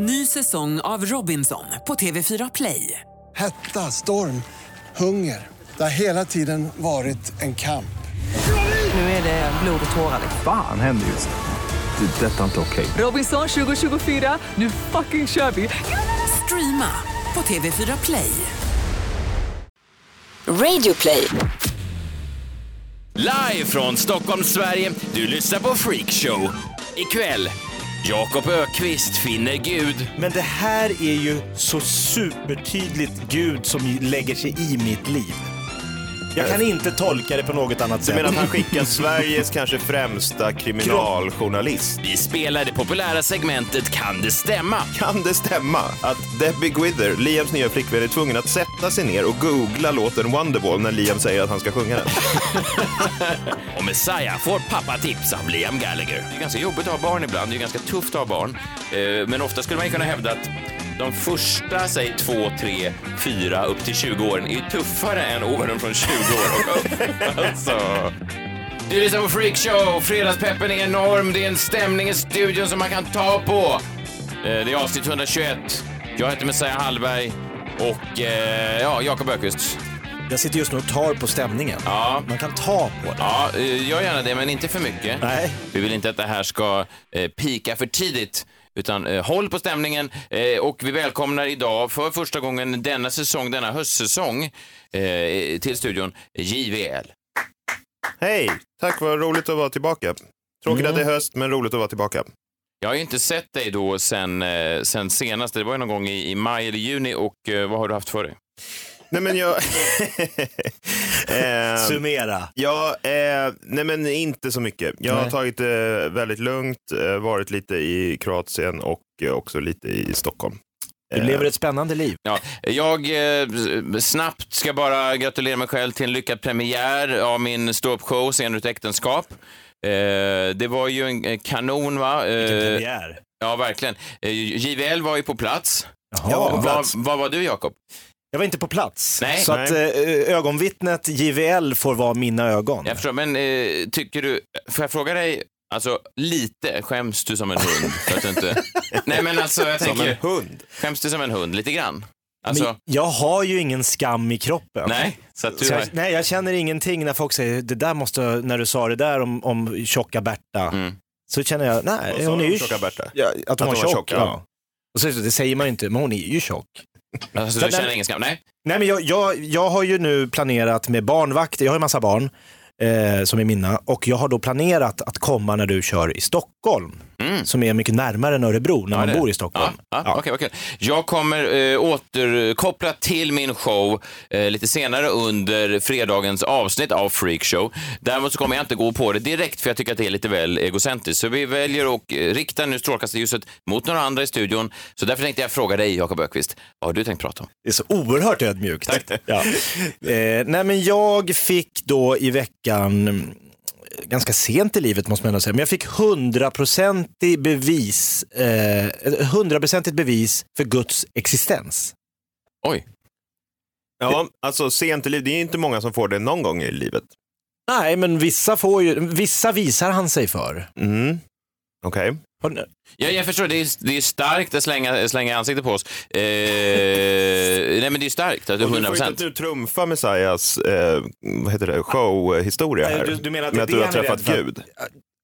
Ny säsong av Robinson på TV4 Play. Hetta, storm, hunger. Det har hela tiden varit en kamp. Nu är det blod och tårar. Fan händer just nu. Det. är Detta är inte okej. Robinson 2024, nu fucking kör vi! Streama på TV4 Play. Radio play. Live från Stockholm, Sverige. Du lyssnar på Freakshow. Ikväll, Jakob Ökvist finner Gud. Men det här är ju så supertydligt Gud som lägger sig i mitt liv. Jag kan inte tolka det på något annat Du sätt. menar att han skickar Sveriges kanske främsta kriminaljournalist? Vi spelar det populära segmentet Kan det stämma? Kan det stämma att Debbie Gwither, Liams nya flickvän, är tvungen att sätta sig ner och googla låten Wonderwall när Liam säger att han ska sjunga den? Och Messiah får pappatips av Liam Gallagher. Det är ganska jobbigt att ha barn ibland, det är ganska tufft att ha barn. Eh, Men ofta skulle man ju kunna hävda att de första, säg två, tre, fyra, upp till 20 åren är tuffare än åren från 20 år och upp. alltså. Du lyssnar på Freakshow, fredagspeppen är enorm, det är en stämning i studion som man kan ta på. Eh, Det är avsnitt 121. Jag heter Messiah Hallberg och eh, ja, Jakob Öqvist. Jag sitter just nu och tar på stämningen. Ja. Man kan ta på det. Ja, eh, gör gärna det, men inte för mycket. Nej. Vi vill inte att det här ska eh, pika för tidigt, utan eh, håll på stämningen. Eh, och vi välkomnar idag för första gången denna säsong, denna höstsäsong, eh, till studion JVL. Hej! Tack, vad roligt att vara tillbaka. Tråkigt att det är höst, men roligt att vara tillbaka. Jag har ju inte sett dig då sen, eh, sen senast, det var ju någon gång i, i maj eller juni och eh, vad har du haft för dig? Nej, men jag... eh, Summera. Ja, eh, nej men inte så mycket. Jag har Nej. tagit det väldigt lugnt, eh, varit lite i Kroatien och eh, också lite i Stockholm. Du Eh, lever ett spännande liv. Ja, jag eh, snabbt ska bara gratulera mig själv till en lyckad premiär av min ståuppshow Scen ur ett äktenskap. Eh, det var ju en eh, kanon va? Eh, Premiär. ja, verkligen. Eh, JVL var ju på plats. Jaha. Ja, plats. vad var du Jakob? Jag var inte på plats. Nej. så att Nej. eh, ögonvittnet JVL får vara mina ögon. Jag förstår, men eh, tycker du, får jag fråga dig, alltså lite, skäms du som en hund? För att du inte... Nej men alltså jag Som tänker, en hund. skäms du som en hund lite grann? Alltså, Men jag har ju ingen skam i kroppen. nej. Så att du Så jag, nej, jag känner ingenting när folk säger det där måste, när du sa det där om, om tjocka Berta. Mm. Så känner jag, nej, hon är ju tjocka Berta? Ja, att hon Att var hon var tjock. tjock, ja. ja. Och så, det säger man ju inte, men hon är ju tjock. Alltså, Så du känner ingen skam? Nej. Nej, men jag, jag, jag har ju nu planerat med barnvakt, jag har ju massa barn eh, som är mina och jag har då planerat att komma när du kör i Stockholm. Som är mycket närmare än Örebro när man Mm. det- bor i Stockholm. Ja, ja, vad kul. Jag kommer eh, återkoppla till min show eh, lite senare under fredagens avsnitt av Freak Show. Däremot så kommer jag inte gå på det direkt för jag tycker att det är lite väl egocentriskt. Så vi väljer att eh, rikta nu strålkastarljuset mot några andra i studion. Så därför tänkte jag fråga dig, Jakob Ökvist, vad har du tänkt prata om? Det är så oerhört ödmjukt. Ja. Eh, nej, men jag fick då i veckan, mm, ganska sent i livet måste man ändå säga, men jag fick hundraprocentig bevis, eh, hundraprocentigt bevis för Guds existens. Oj, Ja, alltså sent i livet, det är inte många som får det någon gång i livet. Nej, men vissa, får ju, vissa visar han sig för. Mm. Okej. Ni- Ja, jag förstår, det är, det är starkt att slänga, slänga ansiktet på oss. Eh, nej, men det är starkt, att du Och är Du 100 får inte nu trumfa Messiahs eh, vad heter det, showhistoria här. du- du menar att det med att du har träffat? Gud.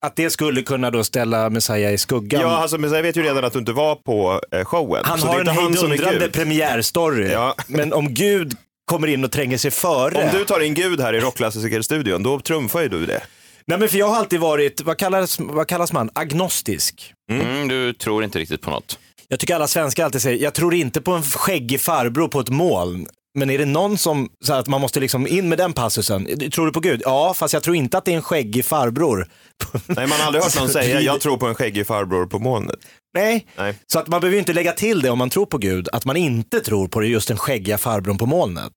Att det skulle kunna då ställa Messiah i skuggan. Ja, alltså Messiah vet ju redan att du inte var på eh, showen. han så har det en hejdundrande premiärstory. Ja. Men om Gud kommer in och tränger sig före. Om du tar in Gud här i Rockklassikerstudion, då trumfar ju du det. Nej men för jag har alltid varit, vad kallas, vad kallas man, agnostisk. Mm, du tror inte riktigt på något. Jag tycker alla svenskar alltid säger, jag tror inte på en skäggig farbror på ett moln. Men är det någon som, så att man måste liksom in med den passusen, tror du på Gud? Ja, fast jag tror inte att det är en skäggig farbror. Nej, man har aldrig hört någon säga jag tror på en skäggig farbror på molnet. Nej. Nej. Så att man behöver ju inte lägga till det om man tror på Gud, att man inte tror på det just den skäggiga farbrorn på molnet.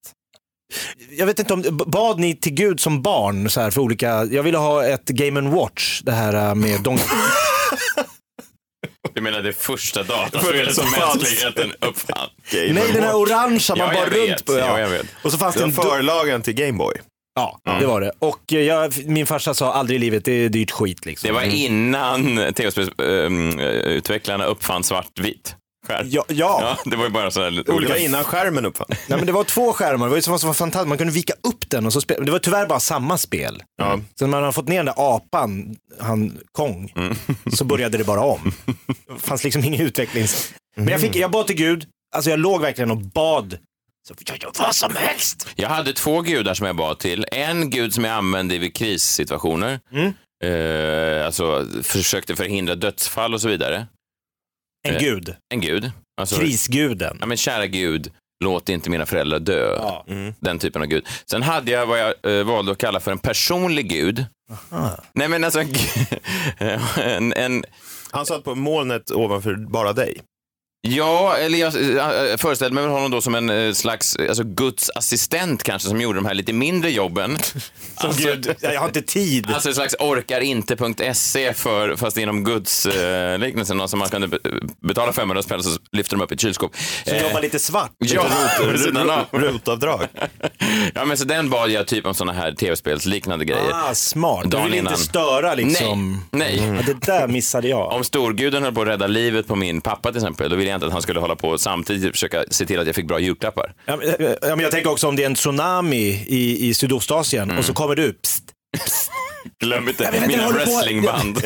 Jag vet inte om, bad ni till Gud som barn så här för olika, jag ville ha ett Game Watch, det här äh, med Don... Du menar det första dataspelet som mänskligheten uppfann? Game Nej, den här orangea man Ja, bara vet. runt på. Ja, jag vet. Och så fanns det Det en... förlagen till Gameboy. Ja, det var det. Och eh, jag, min farsa sa aldrig i livet, det är dyrt skit liksom. Det var innan tv-spelsutvecklarna uppfann svartvitt. Skärm. Ja, ja. Ja, det var ju bara sådär Det var innan skärmen uppfann. Nej, men det var två skärmar, det var ju som var fantastiskt. Man kunde vika upp den och så spela. Det var tyvärr bara samma spel. Ja. Så när man har fått ner den där apan, han Kong, så började det bara om. Det fanns liksom ingen utvecklings... Men jag, fick, jag bad till Gud, alltså jag låg verkligen och bad. Så jag gör vad som helst. Jag hade två gudar som jag bad till. En gud som jag använde vid krissituationer. Mm. Eh, alltså försökte förhindra dödsfall och så vidare. En Eh, gud, En gud. Alltså, krisguden. Ja, men kära gud, låt inte mina föräldrar dö. Ja. Den typen av gud. Sen hade jag vad jag eh, valde att kalla för en personlig gud. Nej men alltså en, en, en Han satt på molnet ovanför bara dig. Ja, eller jag äh, föreställde mig honom då som en eh, slags alltså Guds assistent kanske som gjorde de här lite mindre jobben. Som gud, jag har inte tid. Alltså en slags orkarinter.se för, fast inom Guds eh, liknelsen. Alltså man kunde be- betala 500 spänn så lyfter de upp ett kylskåp. Som Eh, jobbar lite svart. Ja, av. Rutavdrag. ja, men så den bad jag typ om sådana här tv-spelsliknande grejer. Ah, smart. Du vill inte innan. störa liksom. Nej, nej. Ja, det där missade jag. Om storguden höll på att rädda livet på min pappa till exempel, då ville jag inte att han skulle hålla på och samtidigt försöka se till att jag fick bra julklappar. Ja, men, ja, men jag tänker också om det är en tsunami i, i Sydostasien Mm. och så kommer du, psst, Glöm inte vet mina wrestlingband.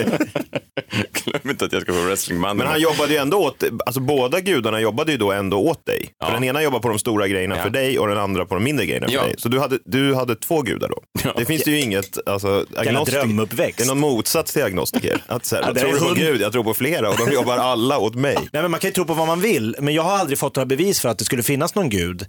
Glöm inte att jag ska få wrestlingband. Men han jobbade ju ändå åt, alltså båda gudarna jobbade ju då ändå åt dig. Ja. För den ena jobbade på de stora grejerna Ja. för dig och den andra på de mindre grejerna för Ja. dig. Så du hade, du hade två gudar då. Ja. Det finns ju inget, alltså, agnostik- drömuppväxt. Det är någon motsats till agnostiker. Att så här, Ja, jag tror du på Gud, jag tror på flera och de jobbar alla åt mig. Nej, men man kan ju tro på vad man vill, men jag har aldrig fått några bevis för att det skulle finnas någon gud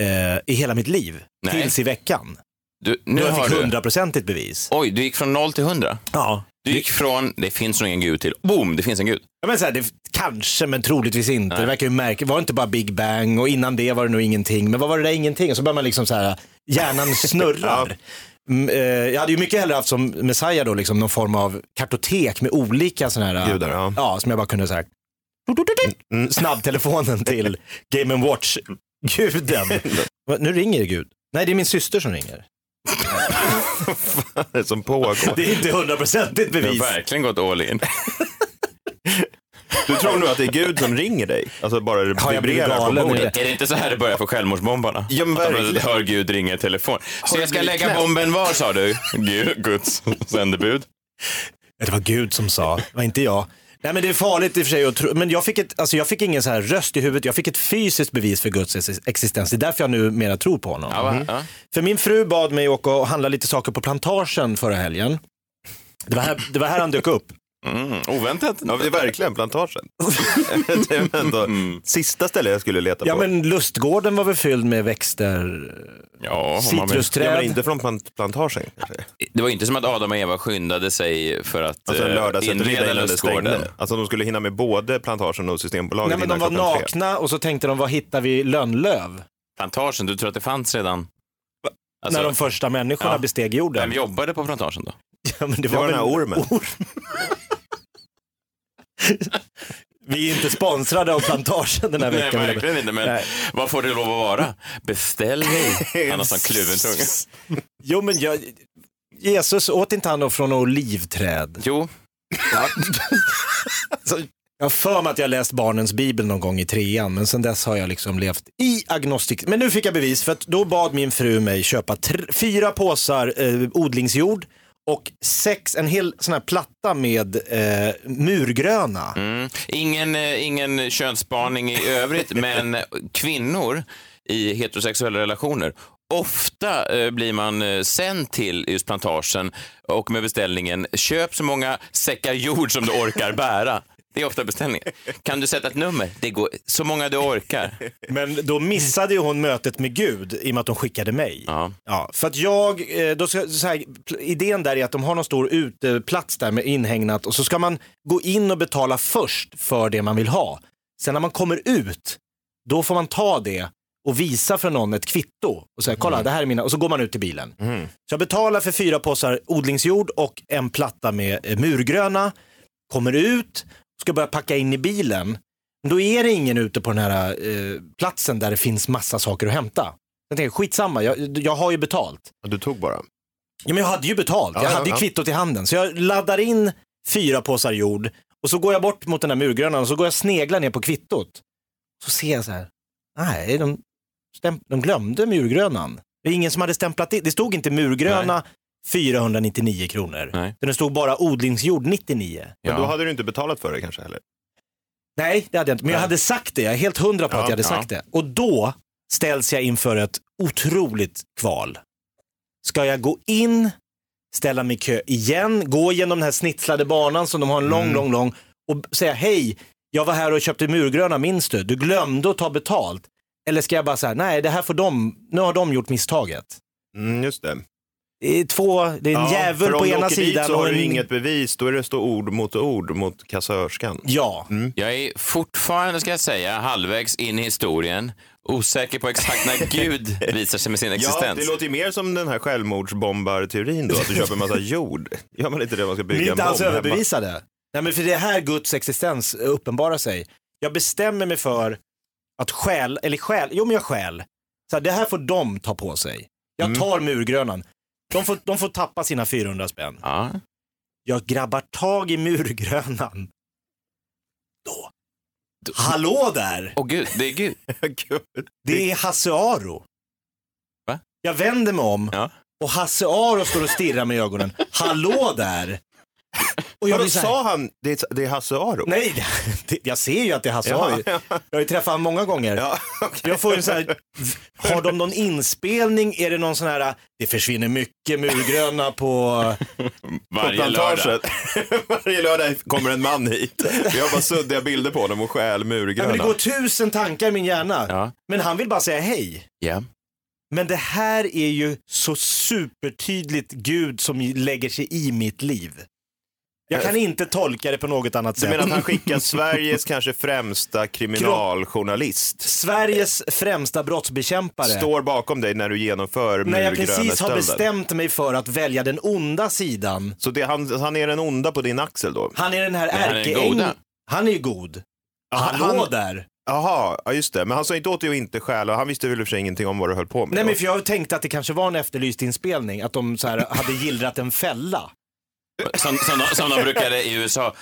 eh, i hela mitt liv. Nej. Tills i veckan. Du, Nu jag har fick hundraprocentigt bevis. Oj, du gick från noll till hundra. Ja. Du gick från, det finns nog ingen gud till, boom, det finns en gud. Ja, men så här, det, kanske, men troligtvis inte. Nej. Det verkar ju märkligt. Var det inte bara Big Bang och innan det var det nog ingenting. Men vad var det där ingenting? Och så börjar man liksom så här, hjärnan snurrar. Mm, eh, jag hade ju mycket hellre haft som Messiah då, liksom någon form av kartotek med olika sådana här, Gudar, ja. ja, som jag bara kunde säga, snabbtelefonen till Game Watch-guden. Nu ringer det Gud. Nej, det är min syster som ringer. Det som pågår. Det är inte hundraprocentigt Du har bevis. verkligen gått all in. Du tror nog att det är Gud som ringer dig? Alltså bara det Har jag blivit vibrerar på galen nu? bordet. Är det inte så här det börjar för självmordsbombarna? Ja, men Att de verkligen. hör Gud ringa i telefon. Så jag ska lägga blivit bomben var sa du? Gud, Guds sändebud. Det var Gud som sa, det var inte jag. Nej men det är farligt i och för sig att tro, men jag fick, ett, alltså jag fick ingen så här röst i huvudet, jag fick ett fysiskt bevis för Guds ex- existens. Det är därför jag nu mera tror på honom. Ja, va? Ja. För min fru bad mig åka och handla lite saker på plantagen förra helgen. Det var här, det var här han dök upp. Mm, oväntat. Ja, det är verkligen plantagen. det är ändå sista stället jag skulle leta Ja på. men lustgården var väl fylld med växter, Ja, vill. Ja, citrusträd. men inte från plant- plantagen kanske. Det var inte som att Adam och Eva skyndade sig för att Alltså eh, lördagseftermiddag inreda lustgården. Alltså de skulle hinna med både plantagen och Systembolaget Nej men de var nakna och så tänkte de, vad hittar vi Lönnlöv? Plantagen, du tror att det fanns redan? Alltså, när de första människorna ja. besteg jorden. Vem jobbade på plantagen då? Ja, men det, Det var den här ormen. Vi är inte sponsrade av plantagen den här Nej, veckan. verkligen inte. Men Nej. vad får det lov att vara? Beställning. Han har sån kluven tunga. Jo men jag, Jesus åt inte han då från olivträd? Jo, Så, jag har för mig att jag läst barnens bibel någon gång i trean, men sen dess har jag liksom levt i agnostik. Men nu fick jag bevis, för att då bad min fru mig köpa fyra påsar eh, odlingsjord och sex, en hel sån här platta med eh, murgröna. Mm. Ingen, eh, ingen könsspaning i övrigt, men kvinnor i heterosexuella relationer Ofta eh, blir man eh, sänd till just plantagen och med beställningen köp så många säckar jord som du orkar bära. Det är ofta beställningen. Kan du sätta ett nummer? Det går så många du orkar. Men då missade ju hon mötet med Gud i och med att de skickade mig. Ja. Ja, för att jag, eh, då ska, så här, idén där är att de har någon stor uteplats där med inhägnat och så ska man gå in och betala först för det man vill ha. Sen när man kommer ut, då får man ta det och visa för någon ett kvitto och säga kolla det här är mina, och så går man ut till bilen. Så jag betalar för fyra påsar odlingsjord och en platta med eh, murgröna, kommer ut, ska börja packa in i bilen. Då är det ingen ute på den här eh, platsen där det finns massa saker att hämta. Jag tänker skitsamma, jag, jag har ju betalt. Du tog bara. Ja, men jag hade ju betalt, Ja, jag ja, hade ju kvittot i handen. Så jag laddar in fyra påsar jord och så går jag bort mot den här murgrönan och så går jag sneglar ner på kvittot. Så ser jag så här, nej, de, de glömde murgrönan. Det är ingen som hade stämplat in. Det stod inte murgröna 499 kronor. Nej. Det stod bara odlingsjord 99. Men då hade du inte betalat för det kanske heller? Nej, det hade jag inte. Men jag hade sagt det. Jag är helt hundra på att Ja, jag hade ja. sagt det. Och då ställs jag inför ett otroligt kval. Ska jag gå in, ställa mig i kö igen, gå genom den här snitslade banan som de har en lång, Mm. lång, lång och säga hej, jag var här och köpte murgröna, minns du? Du glömde att ta betalt. Eller ska jag bara säga, nej det här får de, nu har de gjort misstaget. Mm, just det. Det är två, det är en Ja, för på om du ena åker dit sidan så har och du en... inget bevis, då är det stå ord mot ord mot kassörskan. Ja, Jag är fortfarande, ska jag säga, halvvägs in i historien. Osäker på exakt när Gud visar sig med sin Ja, existens. det låter ju mer som den här självmordsbombarteorin då, att du köper en massa jord. Gör man inte det man ska Ni bygga är en inte alls bomb hemma? överbevisade. Nej men för det är här Guds existens uppenbarar sig. Jag bestämmer mig för att stjäl, eller stjäl, jo men jag stjäl. Så här, det här får de ta på sig. Jag Mm. tar murgrönan. De får, de får tappa sina 400 spänn. Ja. Jag grabbar tag i murgrönan. Då. Hallå där! Åh gud, det är Gud. Gud. Det är Hasse Aro. Va? Jag vänder mig om Ja. och Hasse Aro står och stirrar med ögonen. Hallå där! Och jag så här, sa han det, det är Hasse Aro? Nej, det, jag ser ju att det är Hasse Ja, Aro. Jag har ju träffat honom många gånger. Ja, Jag får ju så här, har de någon inspelning? Är det någon sån här, det försvinner mycket murgröna på... Varje på plantagen. lördag. Varje lördag kommer en man hit. Vi har bara suddiga bilder på honom och stjäl Ja, men det går tusen tankar i min hjärna. Ja. Men han vill bara säga hej. Ja. Men det här är ju så supertydligt Gud som lägger sig i mitt liv. Jag kan inte tolka det på något annat Du sätt. menar att han skickar Sveriges kanske främsta kriminaljournalist? Sveriges främsta brottsbekämpare. Står bakom dig när du genomför när jag precis har bestämt mig för att välja den onda sidan. Så det, han, han är den onda på din axel då? Han är den här han är den ärkeäng... goda. Han är ju god. han- Hallå han- där. Jaha, ja just det. Men han sa inte åt dig att inte stjäla. Han visste väl i och för sig ingenting om vad du höll på med. Nej då. men för jag tänkte att det kanske var en efterlyst inspelning, att de så här hade gillrat en fälla. Som, som, de, som de brukade i USA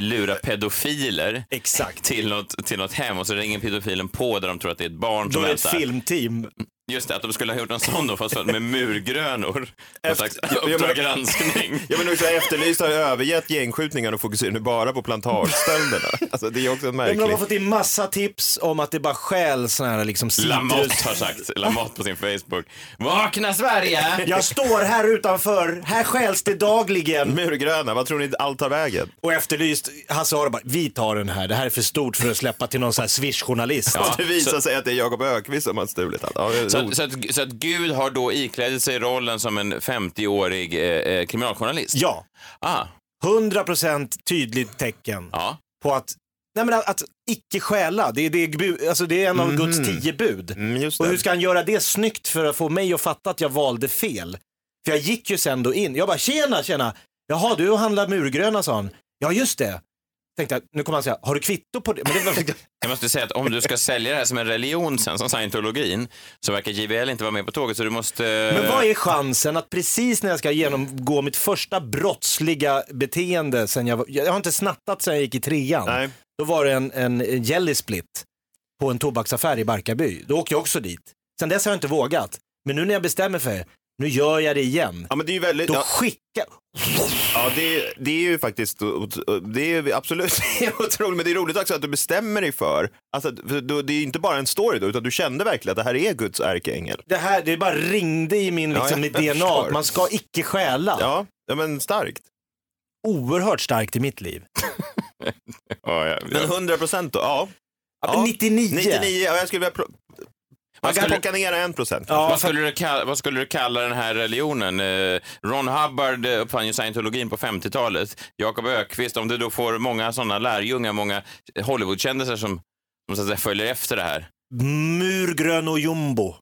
lura pedofiler Exakt. till något, till något hem och så ringer pedofilen på där de tror att det är ett barn Då som är det ett väntar. filmteam. Just det, att de skulle ha gjort en sån då fast med murgrönor. Men- Uppdrag granskning. Ja men också Efterlyst har övergett gängskjutningarna och fokuserar nu bara på plantagestölderna. alltså det är också Ja, men de märkligt. har fått in massa tips om att det bara stjäl såna här liksom Lamotte har sagt, Lamotte på sin Facebook. Vakna Sverige! Jag står här utanför, här stjäls det dagligen. Murgröna, vad tror ni allt tar vägen? Och efterlyst, Hasse Aro bara, vi tar den här, det här är för stort för att släppa till någon sån här swish-journalist. Ja, det visar så- sig att det är Jakob Ökvist som har stulit allt. Ja, Så, så, att, så att Gud har då iklätt sig rollen som en 50-årig eh, eh, kriminaljournalist? Ja, Ah, 100% tydligt tecken ja. på att, nej men att, att icke stjäla, det, är- det, alltså det är en av Guds tio bud. Mm, just Och hur ska han göra det snyggt för att få mig att fatta att jag valde fel? För jag gick ju sen då in, jag bara tjena, tjena, jaha du handlar murgröna sa han. Ja just det. Tänkte jag, nu kommer han säga, har du kvitto på det? Men det var, Jag måste säga att om du ska sälja det här som en religion sen, som scientologin, så verkar JBL inte vara med på tåget så du måste... men vad är chansen att precis när jag ska genomgå mitt första brottsliga beteende sen jag var, jag har inte snattat sen jag gick i trean. Nej. Då var det en, en jelly split på en tobaksaffär i Barkarby. Då åkte jag också dit. Sen dess har jag inte vågat. Men nu när jag bestämmer för nu gör jag det igen. Ja men det är ju väldigt... Då Ja, skickar... ja det, det är ju faktiskt... Det är absolut otroligt, men det är roligt också att du bestämmer dig för... Alltså, för det är inte bara en story då, utan du kände verkligen att det här är Guds ärkeängel. Det här, det bara ringde i min Ja, liksom, jag mitt DNA. Man ska icke stjäla. Ja, ja men starkt. Oerhört starkt i mitt liv. Ja, ja, Men 100 procent då? Ja. Ja, Ja. 99. 99, ja, jag skulle vilja... Man kan plocka ner en procent. Ja, vad, skulle du kalla, vad skulle du kalla den här religionen? Eh, Ron Hubbard eh, uppfann ju scientologin på 50-talet. Jakob Ökvist, om du då får många sådana lärjungar, många Hollywoodkändisar som, som så att säga, följer efter det här. murgrön och jumbo.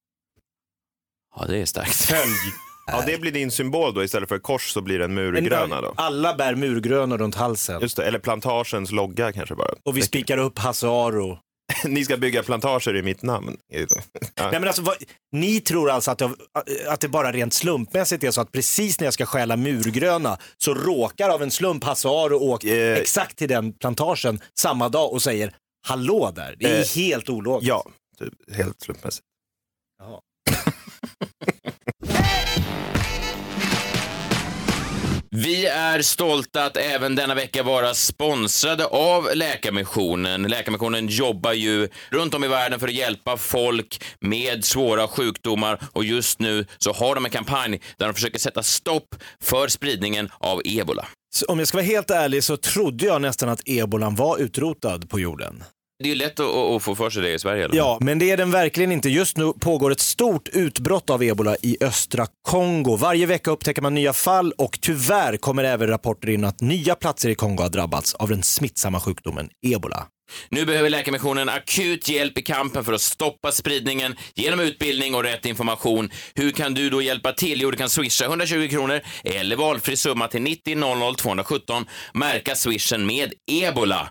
Ja, det är starkt. Följ. Ja, det blir din symbol då. Istället för kors så blir det en murgröna då. Alla bär murgrönor runt halsen. Just det, eller plantagens logga kanske bara. Och vi spikar upp Hasse Aro. Ni ska bygga plantager i mitt namn. Ja. Nej, men alltså, vad, ni tror alltså att det, att det bara rent slumpmässigt är så att precis när jag ska stjäla murgröna så råkar av en slump Hasse Aro åka Eh. exakt till den plantagen samma dag och säger hallå där. Det är Eh, helt ologiskt. Ja, typ, helt slumpmässigt. Vi är stolta att även denna vecka vara sponsrade av Läkarmissionen. Läkarmissionen jobbar ju runt om i världen för att hjälpa folk med svåra sjukdomar och just nu så har de en kampanj där de försöker sätta stopp för spridningen av ebola. Så om jag ska vara helt ärlig så trodde jag nästan att ebolan var utrotad på jorden. Det är ju lätt att, få för sig det i Sverige. Eller? Ja, men det är den verkligen inte. Just nu pågår ett stort utbrott av ebola i östra Kongo. Varje vecka upptäcker man nya fall och tyvärr kommer även rapporter in att nya platser i Kongo har drabbats av den smittsamma sjukdomen ebola. Nu behöver Läkarmissionen akut hjälp i kampen för att stoppa spridningen genom utbildning och rätt information. Hur kan du då hjälpa till? Jo, du kan swisha 120 kronor eller valfri summa till 90 00 217. Märka swishen med ebola.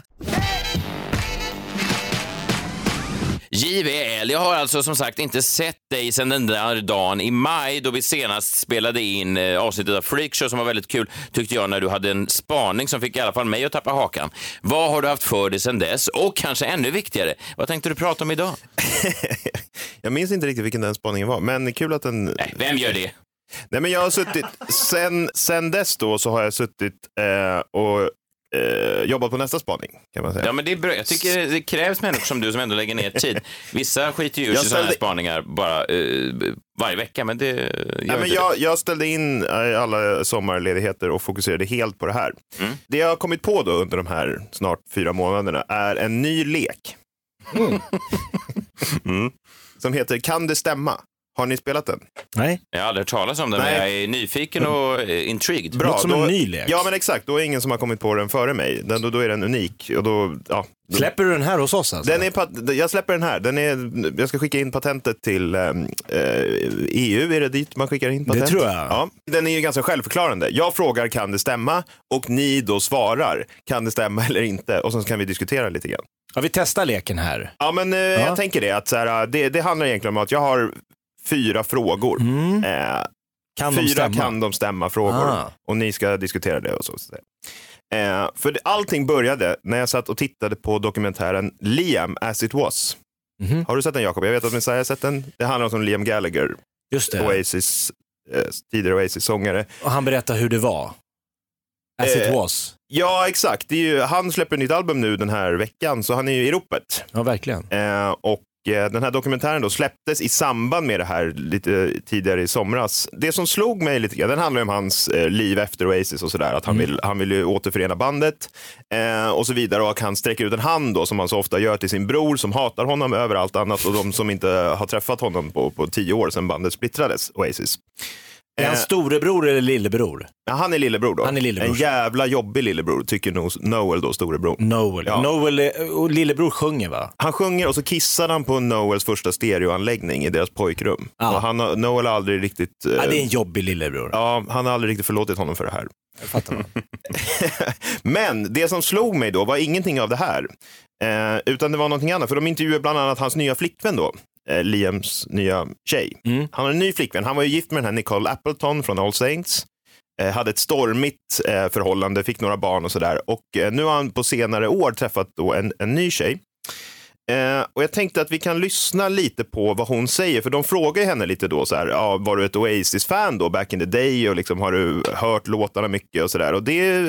JVL, jag har alltså som sagt inte sett dig sedan den där dagen i maj då vi senast spelade in eh, avsnittet av Freakshow som var väldigt kul tyckte jag när du hade en spaning som fick i alla fall mig att tappa hakan. Vad har du haft för dig sedan dess? Och kanske ännu viktigare, vad tänkte du prata om idag? Jag minns inte riktigt vilken den spaningen var, men kul att den... Nej, vem gör det? Nej, men jag har suttit, sen, sen dess då så har jag suttit eh, och eh, jobbat på nästa spaning, kan man säga. Ja, men det är bra. Jag tycker det krävs människor som du som ändå lägger ner tid. Vissa skiter ju ur sig sådana här ställde- spaningar bara eh, varje vecka, men det gör Nej, men jag, jag ställde in eh, alla sommarledigheter och fokuserade helt på det här. Mm. Det jag har kommit på då under de här snart fyra månaderna är en ny lek. Mm. Som heter Kan det stämma? Har ni spelat den? Nej, Jag har aldrig hört talas om det, men Nej. jag är nyfiken och eh, intrigued. Bra. Låter som då, en ny lek. Ja, men exakt. Då är ingen som har kommit på den före mig. Den, då, då är den unik. Och då, ja, då, släpper du den här hos oss alltså? den är, jag släpper den här. Den är, jag ska skicka in patentet till eh, EU. Är det dit man skickar in patent? tror jag. Ja. Den är ju ganska självförklarande. Jag frågar kan det stämma och ni då svarar kan det stämma eller inte och sen kan vi diskutera lite grann. Ja, vi testar leken här. Ja, men eh, jag tänker det att så här, det, det handlar egentligen om att jag har fyra frågor. Mm. Eh, Kan de fyra stämma? kan de stämma frågor Ah. och ni ska diskutera det och så. Eh, för allting började när jag satt och tittade på dokumentären Liam as it was. Mhm. Har du sett den Jakob? Jag vet att Messiah har sett den. Det handlar om Liam Gallagher, Just det. Oasis, eh, tidigare Oasis-sångare. Och han berättar hur det var. As it Eh, was. Ja, exakt. Ju, han släpper ett nytt album nu den här veckan, så han är ju i ropet. Ja, verkligen. Eh, och den här dokumentären då släpptes i samband med det här lite tidigare i somras. Det som slog mig lite grann, den handlar om hans eh, liv efter Oasis och sådär. Att han, vill, han vill ju återförena bandet eh, och så vidare. Och han sträcker ut en hand då, som han så ofta gör till sin bror som hatar honom över allt annat och de som inte har träffat honom på, på tio år sedan bandet splittrades, Oasis. Är han Eh, storebror eller lillebror? Ja, han är lillebror då. Han är lillebror. En jävla jobbig lillebror, tycker nog Noel då, storebror. Noel. Ja. Noel är- och lillebror sjunger va? Han sjunger och så kissar han på Noels första stereoanläggning i deras pojkrum. Ja. Och han har, Noel har aldrig riktigt... eh, Ja, det är en jobbig lillebror. Ja, han har aldrig riktigt förlåtit honom för det här. Jag fattar man. Men det som slog mig då var ingenting av det här. Eh, utan det var någonting annat. För de intervjuade bland annat hans nya flickvän då. Eh, Liams nya tjej. Mm. Han har en ny flickvän. Han var ju gift med den här Nicole Appleton från All Saints. Eh, hade ett stormigt eh, förhållande, fick några barn och sådär. Och eh, nu har han på senare år träffat då en, en ny tjej. Eh, och jag tänkte att vi kan lyssna lite på vad hon säger, för de frågar henne lite då så här, ja, var du ett Oasis-fan då back in the day och liksom har du hört låtarna mycket och sådär. Och det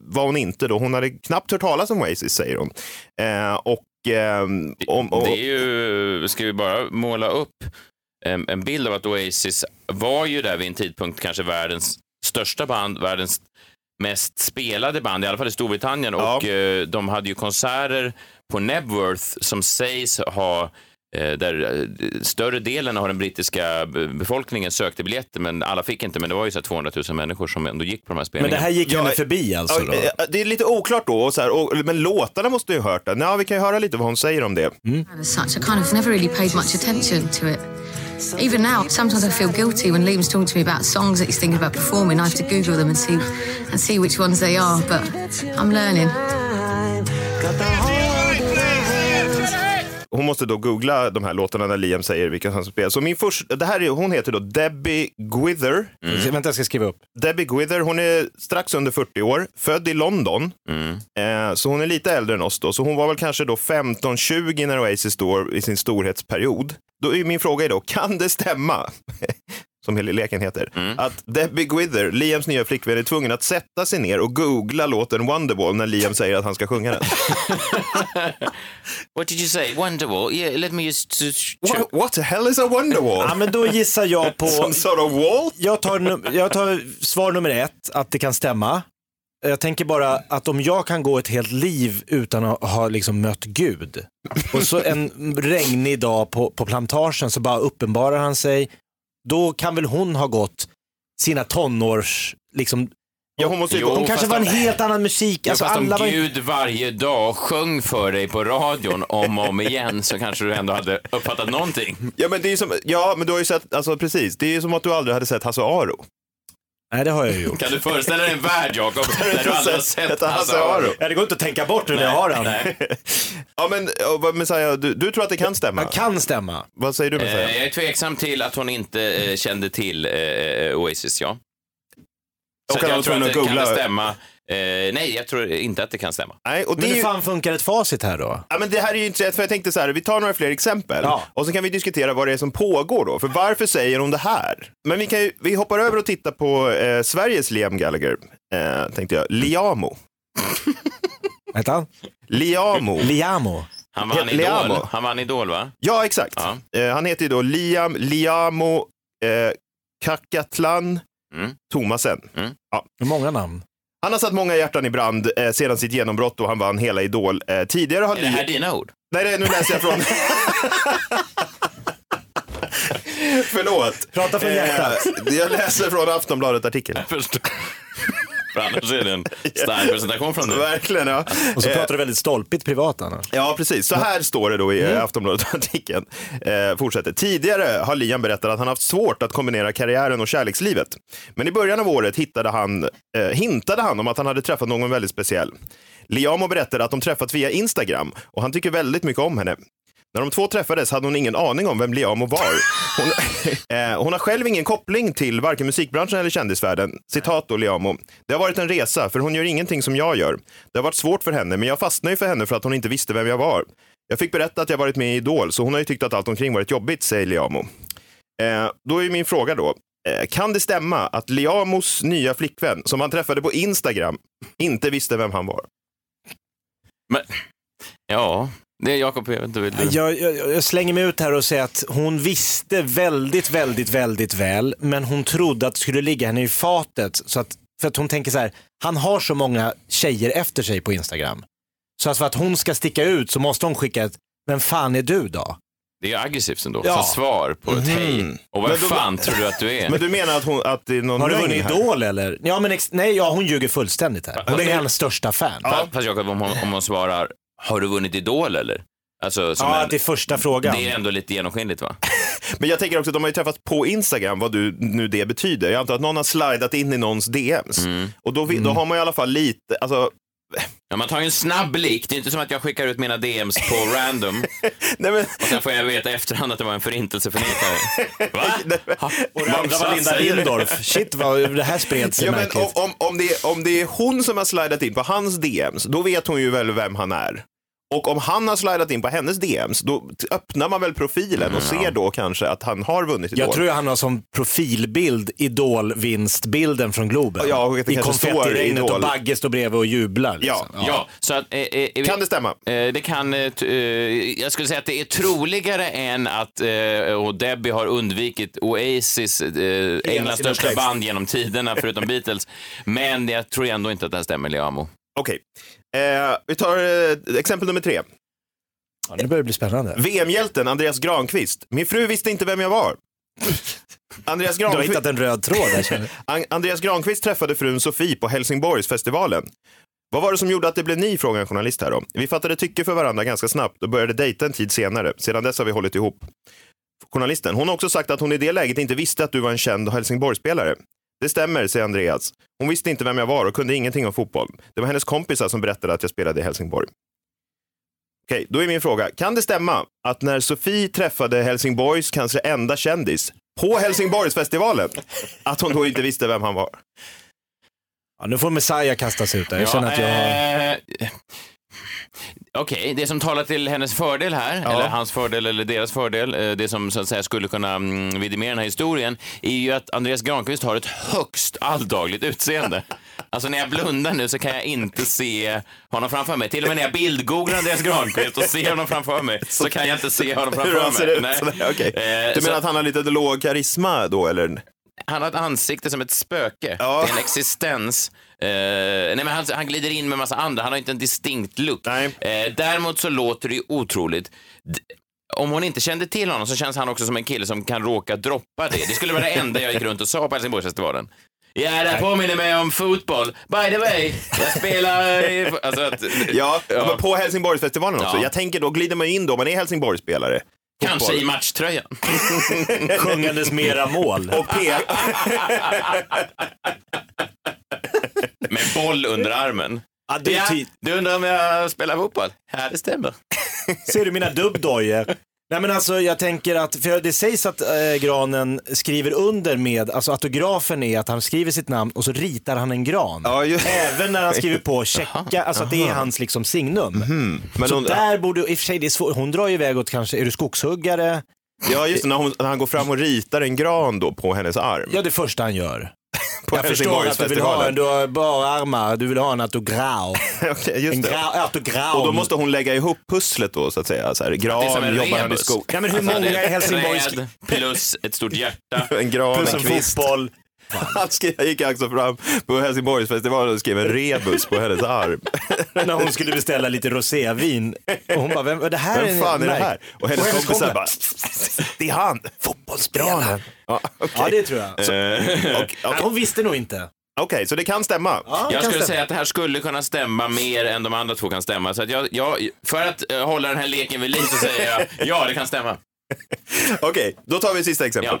var hon inte då, hon hade knappt hört talas om Oasis säger hon. Eh, och, ehm, om, och, Det är ju, ska vi bara måla upp en, en bild av att Oasis var ju där vid en tidpunkt kanske världens största band, världens mest spelade band, i alla fall i Storbritannien. Och eh, de hade ju konserter på Nebworth som sägs ha där eh, större delen av den brittiska be- befolkningen sökte biljetter, men alla fick inte. Men det var ju så här 200 000 människor som ändå gick på de här Men spelningarna. det här gick henne förbi alltså Ja, då? eh, Det är lite oklart då, och så här, och, men låtarna måste ju ha hört den. Ja, vi kan ju höra lite vad hon säger om det. It. Even now, sometimes I feel guilty when Liam's talking to me about songs that he's thinking about performing. I have to Google them and see and see which ones they are. But I'm learning. Hon måste då googla de här låtarna när Liam säger vilka som spelar. Så min första, det här är, hon heter då Debbie Gwither. Vänta, jag ska skriva upp. Debbie Gwither, hon är strax under 40 år, född i London. Eh, så hon är lite äldre än oss då. Så hon var väl kanske då 15-20 när Oasis står i sin storhetsperiod. Då är min fråga är då, kan det stämma? som hela leken heter, att Debbie Gwither, Liams nya flickvän, är tvungen att sätta sig ner och googla låten Wonderwall när Liam säger att han ska sjunga den. What did you say? Wonderwall? Yeah, let me just... What, what the hell is a Wonderwall? Ja, men då gissar jag på... Some sort of wall? Jag tar, num- jag tar svar nummer ett, att det kan stämma. Jag tänker bara att om jag kan gå ett helt liv utan att ha liksom mött Gud och så en regnig dag på, på plantagen så bara uppenbarar han sig. Då kan väl hon ha gått sina tonårs, liksom, Ja, hon måste ju Jo, gå. hon kanske var en om- helt annan musik. Ja, Alltså, fast om alla var... Gud varje dag sjöng för dig på radion om och om igen så kanske du ändå hade uppfattat någonting. Ja, men det är som, ja, men du har ju sett, alltså precis, det är ju som att du aldrig hade sett Hasse Aro. Nej, det har jag ju gjort. Kan du föreställa dig en värld, Jakob, där du aldrig har sett Hasse Aro? Ja, det går inte att tänka bort nu när jag har. Nej. Ja, men och Messiah, du, du tror att det kan stämma? Det kan stämma. Vad säger du Messiah? Eh, Jag är tveksam till att hon inte eh, kände till eh, Oasis, ja. Så Och kan jag tror att det att kan googla? det stämma. Eh, nej, jag tror inte att det kan stämma. Nej, och det Men hur ju... fan funkar ett facit här då? Ja, men det här är ju intressant, för jag tänkte så här, vi tar några fler exempel Ja. och så kan vi diskutera vad det är som pågår då. För varför säger hon det här? Men vi, kan ju, vi hoppar över och tittar på eh, Sveriges Liam Gallagher, eh, tänkte jag. Liamo. Vänta. han? Liamo. Liamo. Han vann Idol. Liamo. Han vann Idol, va? Ja, exakt. Ja. Eh, han heter ju då Liam Liamo eh, Kakatlan Mm. Thomasen. Ja. Många namn. Han har satt många hjärtan i brand eh, sedan sitt genombrott och han vann hela Idol. Eh, tidigare har Är det här dina ord? Nej, nej, nu läser jag från... Förlåt. Prata från hjärtat. Eh, jag läser från Aftonbladet-artikeln. För annars är det en stark presentation från dig. Verkligen, ja. Och så Eh, pratar du väldigt stolpigt privat annars. Ja, precis. Så här står det då i mm. Aftonbladet-artikeln. Eh, fortsätter. Tidigare har Liam berättat att han haft svårt att kombinera karriären och kärlekslivet. Men i början av året hittade han, eh, hintade han om att han hade träffat någon väldigt speciell. Liamo berättade att de träffats via Instagram och han tycker väldigt mycket om henne. När de två träffades hade hon ingen aning om vem Liamo var. Hon, eh, hon har själv ingen koppling till varken musikbranschen eller kändisvärlden. Citat då Liamo. Det har varit en resa, för hon gör ingenting som jag gör. Det har varit svårt för henne, men jag fastnade ju för henne för att hon inte visste vem jag var. Jag fick berätta att jag varit med i Idol, så hon har ju tyckt att allt omkring varit jobbigt, säger Liamo. Eh, då är min fråga då, eh, kan det stämma att Liamos nya flickvän, som han träffade på Instagram, inte visste vem han var? Men, ja, det är Jakob, jag vet inte. Vill du? Jag, jag, jag slänger mig ut här och säger att hon visste väldigt, väldigt, väldigt väl, men hon trodde att det skulle ligga henne i fatet. Så att, för att hon tänker så här, han har så många tjejer efter sig på Instagram. Så att för att hon ska sticka ut så måste hon skicka ett, vem fan är du då? Det är aggressivt ändå, Ja. som svar på ett hej. Och vad Men då- fan tror du att du är? Men du menar att, hon, att det är någon Har du vunnit? Idol eller? Ja, men ex- nej, ja, hon ljuger fullständigt här. Hon är hennes största fan. Ja, Fast, fast Jakob, om hon, om hon svarar, har du vunnit Idol eller? Alltså, som en, det är första frågan. det är ändå lite genomskinligt va? Men jag tänker också att de har ju träffats på Instagram, vad du, nu det betyder. Jag antar att någon har slidat in i någons DMs. Och då, då har man i alla fall lite, alltså, Ja, man tar ju en snabb blick. Det är inte som att jag skickar ut mina DMs på random nej men, och sen får jag veta efterhand att det var en förintelseförnekare. Va? Ha, Och det andra var Linda? Lindorff. Shit vad det här spred sig ja, men märkligt. om, om, om, det, om det är hon som har slidat in på hans DMs, då vet hon ju väl vem han är. Och om han har slidat in på hennes DMs, då öppnar man väl profilen och ser då kanske att han har vunnit Idol. Jag tror han har som profilbild Idol-vinstbilden från Globen. Ja, och att det I konfettiregnet och Bagge står bredvid och jublar. Liksom. Ja, ja. så att, eh, eh, Kan det stämma? Eh, det kan, eh, eh, jag skulle säga att det är troligare än att, eh, och Debbie har undvikit Oasis, eh, Englands största text. band genom tiderna, förutom Beatles. Men jag tror ändå inte att det här stämmer, Liamo. Okej. Eh, vi tar eh, exempel nummer tre. Ja, nu börjar det bli spännande. VM-hjälten Andreas Granqvist. Min fru visste inte vem jag var. Andreas Du har Granqvist, hittat en röd tråd där känner jag. An- Andreas Granqvist träffade frun Sofie på Helsingborgsfestivalen. Vad var det som gjorde att det blev ni, frågar en journalist här då. Vi fattade tycke för varandra ganska snabbt och började dejta en tid senare. Sedan dess har vi hållit ihop. Journalisten, hon har också sagt att hon i det läget inte visste att du var en känd Helsingborgsspelare. Det stämmer, säger Andreas. Hon visste inte vem jag var och kunde ingenting om fotboll. Det var hennes kompisar som berättade att jag spelade i Helsingborg. Okej, då är min fråga. Kan det stämma att när Sofie träffade Helsingborgs kanske enda kändis på Helsingborgsfestivalen, att hon då inte visste vem han var? Ja, nu får Messiah kastas ut där. Jag känner att jag har... Okej, det som talar till hennes fördel här, Ja. eller hans fördel eller deras fördel, eh, det som så att säga skulle kunna mm, vidimera den här historien, är ju att Andreas Granqvist har ett högst alldagligt utseende. Alltså när jag blundar nu så kan jag inte se honom framför mig. Till och med när jag bildgooglar Andreas Granqvist och ser honom framför mig så kan jag inte se honom framför Hur han ser mig. ut? Nej. Okej. Eh, Du så- menar att han har lite låg karisma då, eller? Han har ett ansikte som ett spöke. Ja. Det är en existens. Eh, nej, men han, han glider in med massa andra. Han har inte en distinkt look. Nej. Eh, däremot så låter det ju otroligt. D- om hon inte kände till honom så känns han också som en kille som kan råka droppa det. Det skulle vara det enda jag gick runt och sa på Helsingborgsfestivalen. Ja, det här påminner mig om fotboll. By the way, jag spelar... Alltså att, Ja, ja. men på Helsingborgsfestivalen också. Ja. Jag tänker då glider man in då, man är Helsingborgsspelare. Kanske i matchtröjan. Sjungandes mera mål. Och P... Med boll under armen. Ja, det är Ja, du undrar om jag spelar fotboll? Ja, det stämmer. Ser du mina dubbdojor? Nej men alltså jag tänker att, för det sägs att eh, Granen skriver under med, alltså autografen är att han skriver sitt namn och så ritar han en gran. Ja, ju- Även när han skriver på checka, alltså att det är hans liksom signum. Men så hon, där borde, i och för sig det är svårt, hon drar ju iväg åt kanske, är du skogshuggare? ja, just det, när, hon, när han går fram och ritar en gran då på hennes arm. Ja det första han gör. På Jag förstår att du vill ha en, du har bara armar, du vill ha en autograf. Okej, just En det. gra, autograf. Och då måste hon lägga ihop pusslet då, så att säga. Så här, gran, jobbar han i rebus. skog. Ja, men hur Alltså, många är Helsingborgs... träd plus ett stort hjärta. En gran, Plus en en kvist. fotboll. Han skrev, gick alltså fram på Helsingborgsfestivalen och skrev en rebus på hennes arm. när hon skulle beställa lite rosévin. Och hon bara, vem, det här Vem fan är det här? Och hennes hennes kompisar kompis- bara, det är han, fotbollsspelaren. Ja, okej. Ja det tror jag. Och- Nej, Okej, Hon visste nog inte. Okej, så det kan stämma. Ja, Jag kan skulle stämma. säga att det här skulle kunna stämma mer än de andra två kan stämma. Så att jag, jag, för att eh, hålla den här leken vid liv så säger jag ja, det kan stämma. Okej, då tar vi sista exempel. Ja.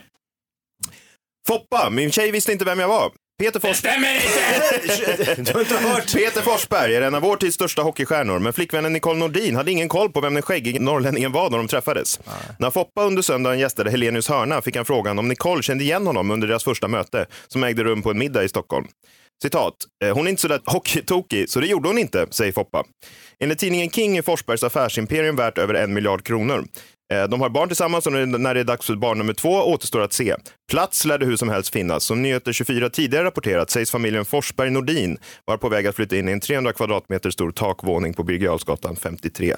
Foppa, min tjej visste inte vem jag var. Peter, Det Fors stämmer inte! Du har inte hört? Peter Forsberg är en av vår tids största hockeystjärnor, men flickvännen Nicole Nordin hade ingen koll på vem den skäggige norrlänningen var när de träffades. När Foppa under söndagen gästade Helenius hörna fick han frågan om Nicole kände igen honom under deras första möte, som ägde rum på en middag i Stockholm. Citat, "Eh, hon är inte så där hockeytokig, så det gjorde hon inte, säger Foppa. Enligt tidningen King är Forsbergs affärsimperium värt över en miljard kronor. Eh, de har barn tillsammans och när det är dags för barn nummer två återstår att se. Plats lär det hur som helst finnas. Som Nyheter 24 tidigare rapporterat sägs familjen Forsberg Nordin vara på väg att flytta in i en 300 kvadratmeter stor takvåning på Birger Jarlsgatan 53.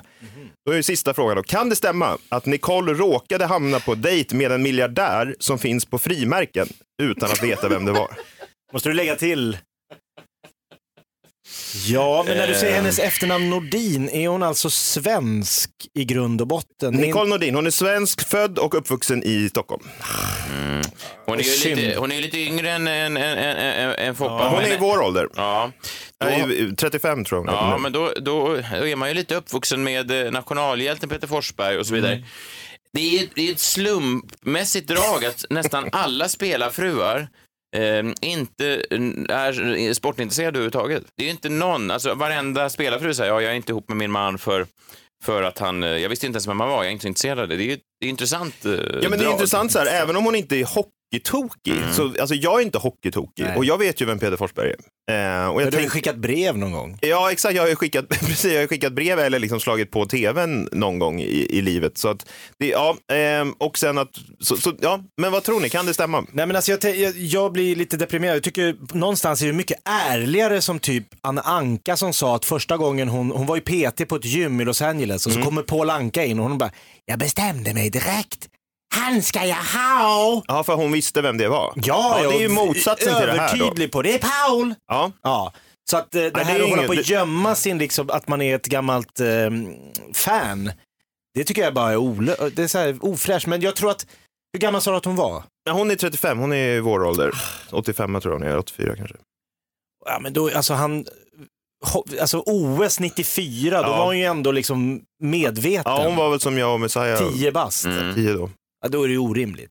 Då är ju sista frågan då. Kan det stämma att Nicole råkade hamna på dejt med en miljardär som finns på frimärken utan att veta vem det var? Måste du lägga till? Ja, men när du säger hennes efternamn Nordin, är hon alltså svensk i grund och botten? Nicole Nordin, hon är svensk, född och uppvuxen i Stockholm. Hon är ju lite, hon är ju lite yngre än, än, än, än, än Foppa. Hon är i vår ålder. Ja. Då, Nej, 35 tror jag. ja, men då, då, då är man ju lite uppvuxen med eh, nationalhjälten Peter Forsberg och så vidare. Det är, det är ett slumpmässigt drag att nästan alla spelarfruar eh, inte är sportintresserade överhuvudtaget. Det är inte någon, alltså varenda spelarfru säger ja, jag är inte ihop med min man för för att han, eh, jag visste inte ens vem han var, jag är inte intresserad av det. Det är ju det är intressant eh, Ja, men det är drag. intressant så här, även om hon inte är hockeytokig. Mm. Så, alltså, jag är inte hockeytokig Nej. och jag vet ju vem Peter Forsberg är. Eh, och jag du har ju skickat brev någon gång. Ja, exakt. Jag har ju skickat, precis, jag har skickat brev eller liksom slagit på tvn någon gång i, i livet. Så att det, ja, ehm, och sen att, så, så, ja, men vad tror ni, kan det stämma? Nej men alltså jag, jag, jag blir lite deprimerad. Jag tycker någonstans är det mycket ärligare som typ Anna Anka som sa att första gången hon, hon var ju PT på ett gym i Los Angeles och så kommer Paul Anka in och hon bara, jag bestämde mig direkt. Han ska jag ha! Ja, för hon visste vem det var. Ja, det är ju motsatsen till det här. Då. Övertydlig på, det är Paul! Ja. Ja. Så att eh, det det här är att hålla ingen- på det- att gömma sin, liksom, att man är ett gammalt eh, fan, det tycker jag bara är, olö- det är så här ofräscht. Men jag tror att, hur gammal sa du att hon var? Ja, hon är 35, hon är i vår ålder. 85 tror jag hon är, 84 kanske. Ja men då, alltså han, ho- alltså OS 94, då Ja. var hon ju ändå liksom medveten. Ja, hon var väl som jag och Messiah. 10 bast. Mm. 10 då. Ja, då är det ju orimligt.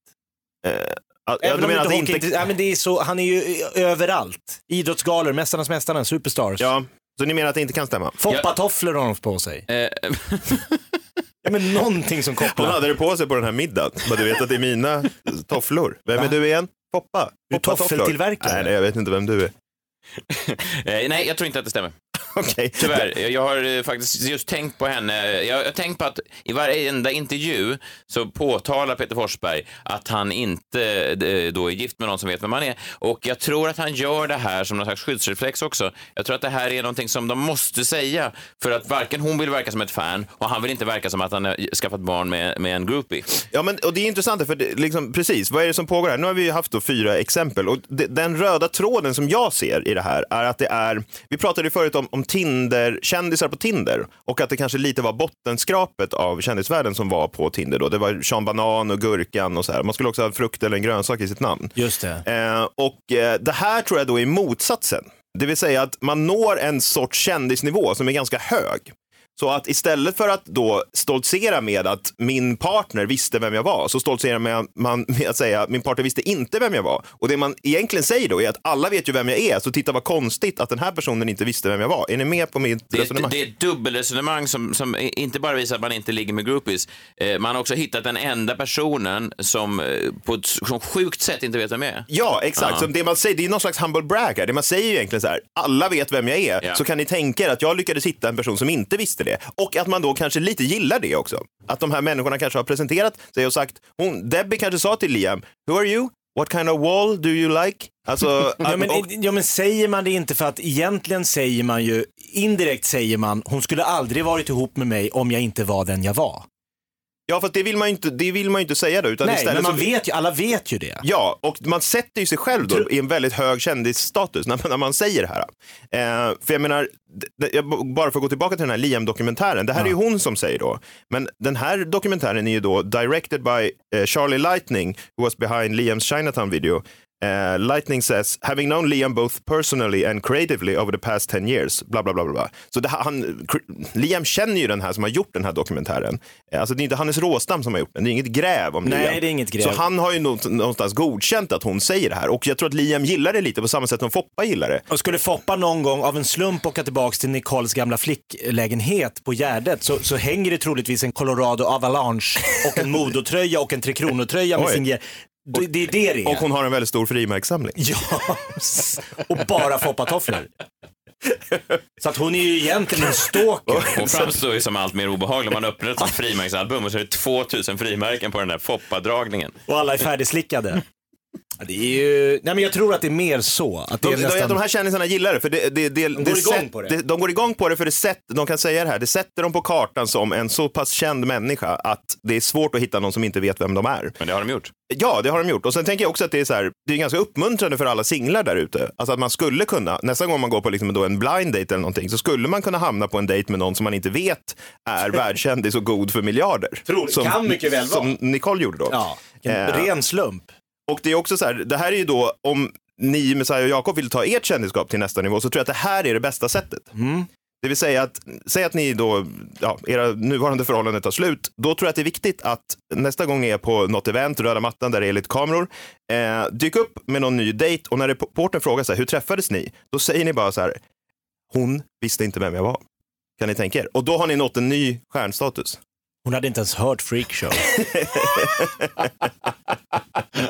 Eh, ja, Även du om menar hockey, inte... inte... ja, men det är så, han är ju överallt. Idrottsgalor, Mästarnas Mästare, Superstars. Ja, så ni menar att det inte kan stämma? Foppatofflor har hon på sig. Eh, Ja, men någonting som Hon kopplar. hade det på sig på den här middagen. Men du vet att det är mina tofflor. Vem är du igen? Poppa. Du är toffeltillverkare. Nej, nej, jag vet inte vem du är. eh, nej, jag tror inte att det stämmer. Okej. Tyvärr. Jag har eh, faktiskt just tänkt på henne. Jag har tänkt på att i varenda intervju så påtalar Peter Forsberg att han inte eh, då är gift med någon som vet vem han är. Och jag tror att han gör det här som någon slags skyddsreflex också. Jag tror att det här är någonting som de måste säga för att varken hon vill verka som ett fan och han vill inte verka som att han har skaffat barn med, med en groupie. Ja, men, och det är intressant, för det, liksom, precis, vad är det som pågår här? Nu har vi haft då fyra exempel och det, den röda tråden som jag ser i det här är att det är, vi pratade ju förut om, om Tinder, kändisar på Tinder och att det kanske lite var bottenskrapet av kändisvärlden som var på Tinder då. Det var Sean Banan och Gurkan och så här. Man skulle också ha frukt eller en grönsak i sitt namn. Just det. Eh, och eh, det här tror jag då är motsatsen. Det vill säga att man når en sorts kändisnivå som är ganska hög. Så att istället för att då stoltsera med att min partner visste vem jag var, så stoltserar man med att säga att min partner visste inte vem jag var. Och det man egentligen säger då är att alla vet ju vem jag är, så titta vad konstigt att den här personen inte visste vem jag var. Är ni med på mitt Det, resonemang? det är ett dubbelresonemang som, som inte bara visar att man inte ligger med groupies. Eh, man har också hittat den enda personen som eh, på ett som sjukt sätt inte vet vem jag är. Ja, exakt. Ja. Så det man säger, det är någon slags humble brag här. Det man säger ju egentligen så här, alla vet vem jag är, Ja. så kan ni tänka er att jag lyckades hitta en person som inte visste det. Och att man då kanske lite gillar det också. Att de här människorna kanske har presenterat sig och sagt, hon, Debbie kanske sa till Liam, who are you? What kind of wall do you like? Alltså, Ja men, och, ja men säger man det inte för att egentligen säger man ju, indirekt säger man, hon skulle aldrig varit ihop med mig om jag inte var den jag var. Ja, för det vill man ju inte, det vill man inte säga då. Utan Nej, istället men man så, vet ju, alla vet ju det. Ja, och man sätter ju sig själv då i en väldigt hög kändisstatus när, man- när man säger det här. Eh, för jag menar, bara för att gå tillbaka till den här Liam-dokumentären, det här är ju hon som säger då, men den här dokumentären är ju då directed by eh, Charlie Lightning, who was behind Liams Chinatown video. Eh, Lightning says, having known Liam both personally and creatively over the past 10 years, bla bla bla bla. Så det, han, Liam känner ju den här som har gjort den här dokumentären. Eh, alltså det är inte Hannes Råstam som har gjort den, det är inget gräv om Nej, Liam. det är inget gräv. Så han har ju nå- någonstans godkänt att hon säger det här och jag tror att Liam gillar det lite på samma sätt som Foppa gillar det. Och skulle Foppa någon gång av en slump åka tillbaka till Nicoles gamla flicklägenhet på Gärdet så, så hänger det troligtvis en Colorado Avalanche och en Modotröja och en Tre Kronor-tröja med Oj. Signer. Det, det är det det är. Och hon har en väldigt stor frimärkssamling. Ja, och bara Foppatofflor. Så att hon är ju egentligen en stalker. Hon framstår ju som allt mer obehaglig. Man öppnar ett frimärksalbum och så är det 2000 frimärken på den där Foppa-dragningen. Och alla är färdigslickade. Det är ju, nej men jag tror att det är mer så. Att det De, är de, nästan... de här kändisarna gillar det, för det, det, det, går det igång sätt- på det. det. De går igång på det för det sätt, de kan säga det här, det sätter dem på kartan som en så pass känd människa att det är svårt att hitta någon som inte vet vem de är. Men det har de gjort. Ja, det har de gjort. Och sen tänker jag också att det är så här, det är ganska uppmuntrande för alla singlar där ute. Alltså att man skulle kunna, nästa gång man går på liksom då en blind date eller någonting, så skulle man kunna hamna på en dejt med någon som man inte vet är världskändis och god för miljarder. Tror- som, kan mycket väl vara. Som Nicole gjorde då. Ja, en Eh, ren slump. Och det är också så här, det här är ju då, om ni, Messiah och Jakob vill ta ert kändisskap till nästa nivå, så tror jag att det här är det bästa sättet. Det vill säga att, säg att ni då, ja, era nuvarande förhållanden tar slut, då tror jag att det är viktigt att nästa gång ni är på något event, röda mattan, där det är lite kameror, eh, dyk upp med någon ny dejt och när reportern frågar så här, hur träffades ni? Då säger ni bara så här, hon visste inte vem jag var. Kan ni tänka er? Och då har ni nått en ny stjärnstatus. Hon hade inte ens hört Freakshow.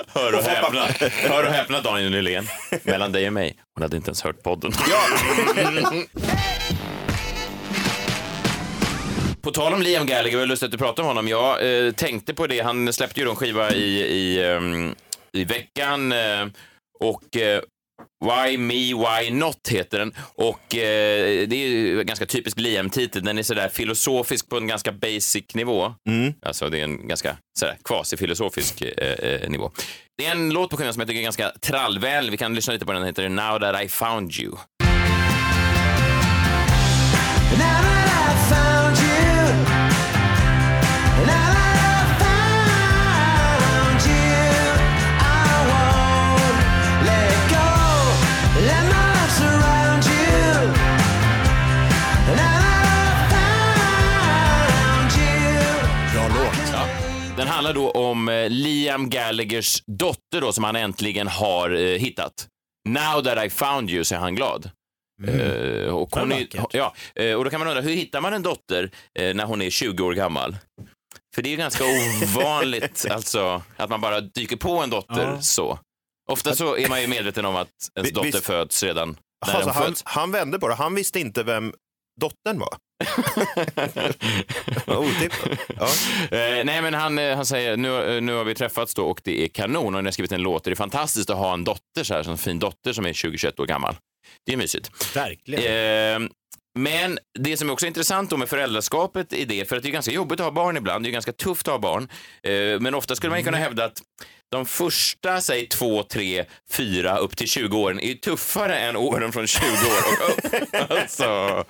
Hör och häpna, hör och häpna Daniel Nylén. Mellan dig och mig. Hon hade inte ens hört podden. På tal om Liam Gallagher, vad lustigt att du pratar om honom. Jag eh, tänkte på det, han släppte ju en skiva i, i, ehm, i veckan eh, och eh, Why Me, Why Not heter den. Och eh, det är ju en ganska typisk Liam-titel. Den är sådär filosofisk på en ganska basic nivå. Alltså det är en ganska sådär quasi-filosofisk eh, eh, nivå. Det är en låt på skivan som jag tycker är ganska trallvänlig. Vi kan lyssna lite på den. Den heter Now That I Found You. Den handlar då om eh, Liam Gallaghers dotter då, som han äntligen har eh, hittat. Now that I found you så är han glad. Eh, och, hon är, ja, eh, och då kan man undra, hur hittar man en dotter när hon är 20 år gammal? För det är ju ganska ovanligt alltså, att man bara dyker på en dotter Ja. så. Ofta så är man ju medveten om att ens dotter visst- föds redan när Alltså, den han, föds. han vände på det. Han visste inte vem dottern var. Otippat. Ja. Eh, nej, men han, eh, han säger nu, eh, nu har vi träffats då och det är kanon och ni har skrivit en låt. Det är fantastiskt att ha en dotter så här, en fin dotter som är 20-21 år gammal. Det är mysigt. Verkligen. Eh, men det som är också intressant då med föräldraskapet i det, för att det är ganska jobbigt att ha barn ibland, det är ganska tufft att ha barn, eh, men ofta skulle man ju kunna hävda att de första, säg två, tre, fyra upp till 20 åren är tuffare än åren från 20 år och upp. Alltså,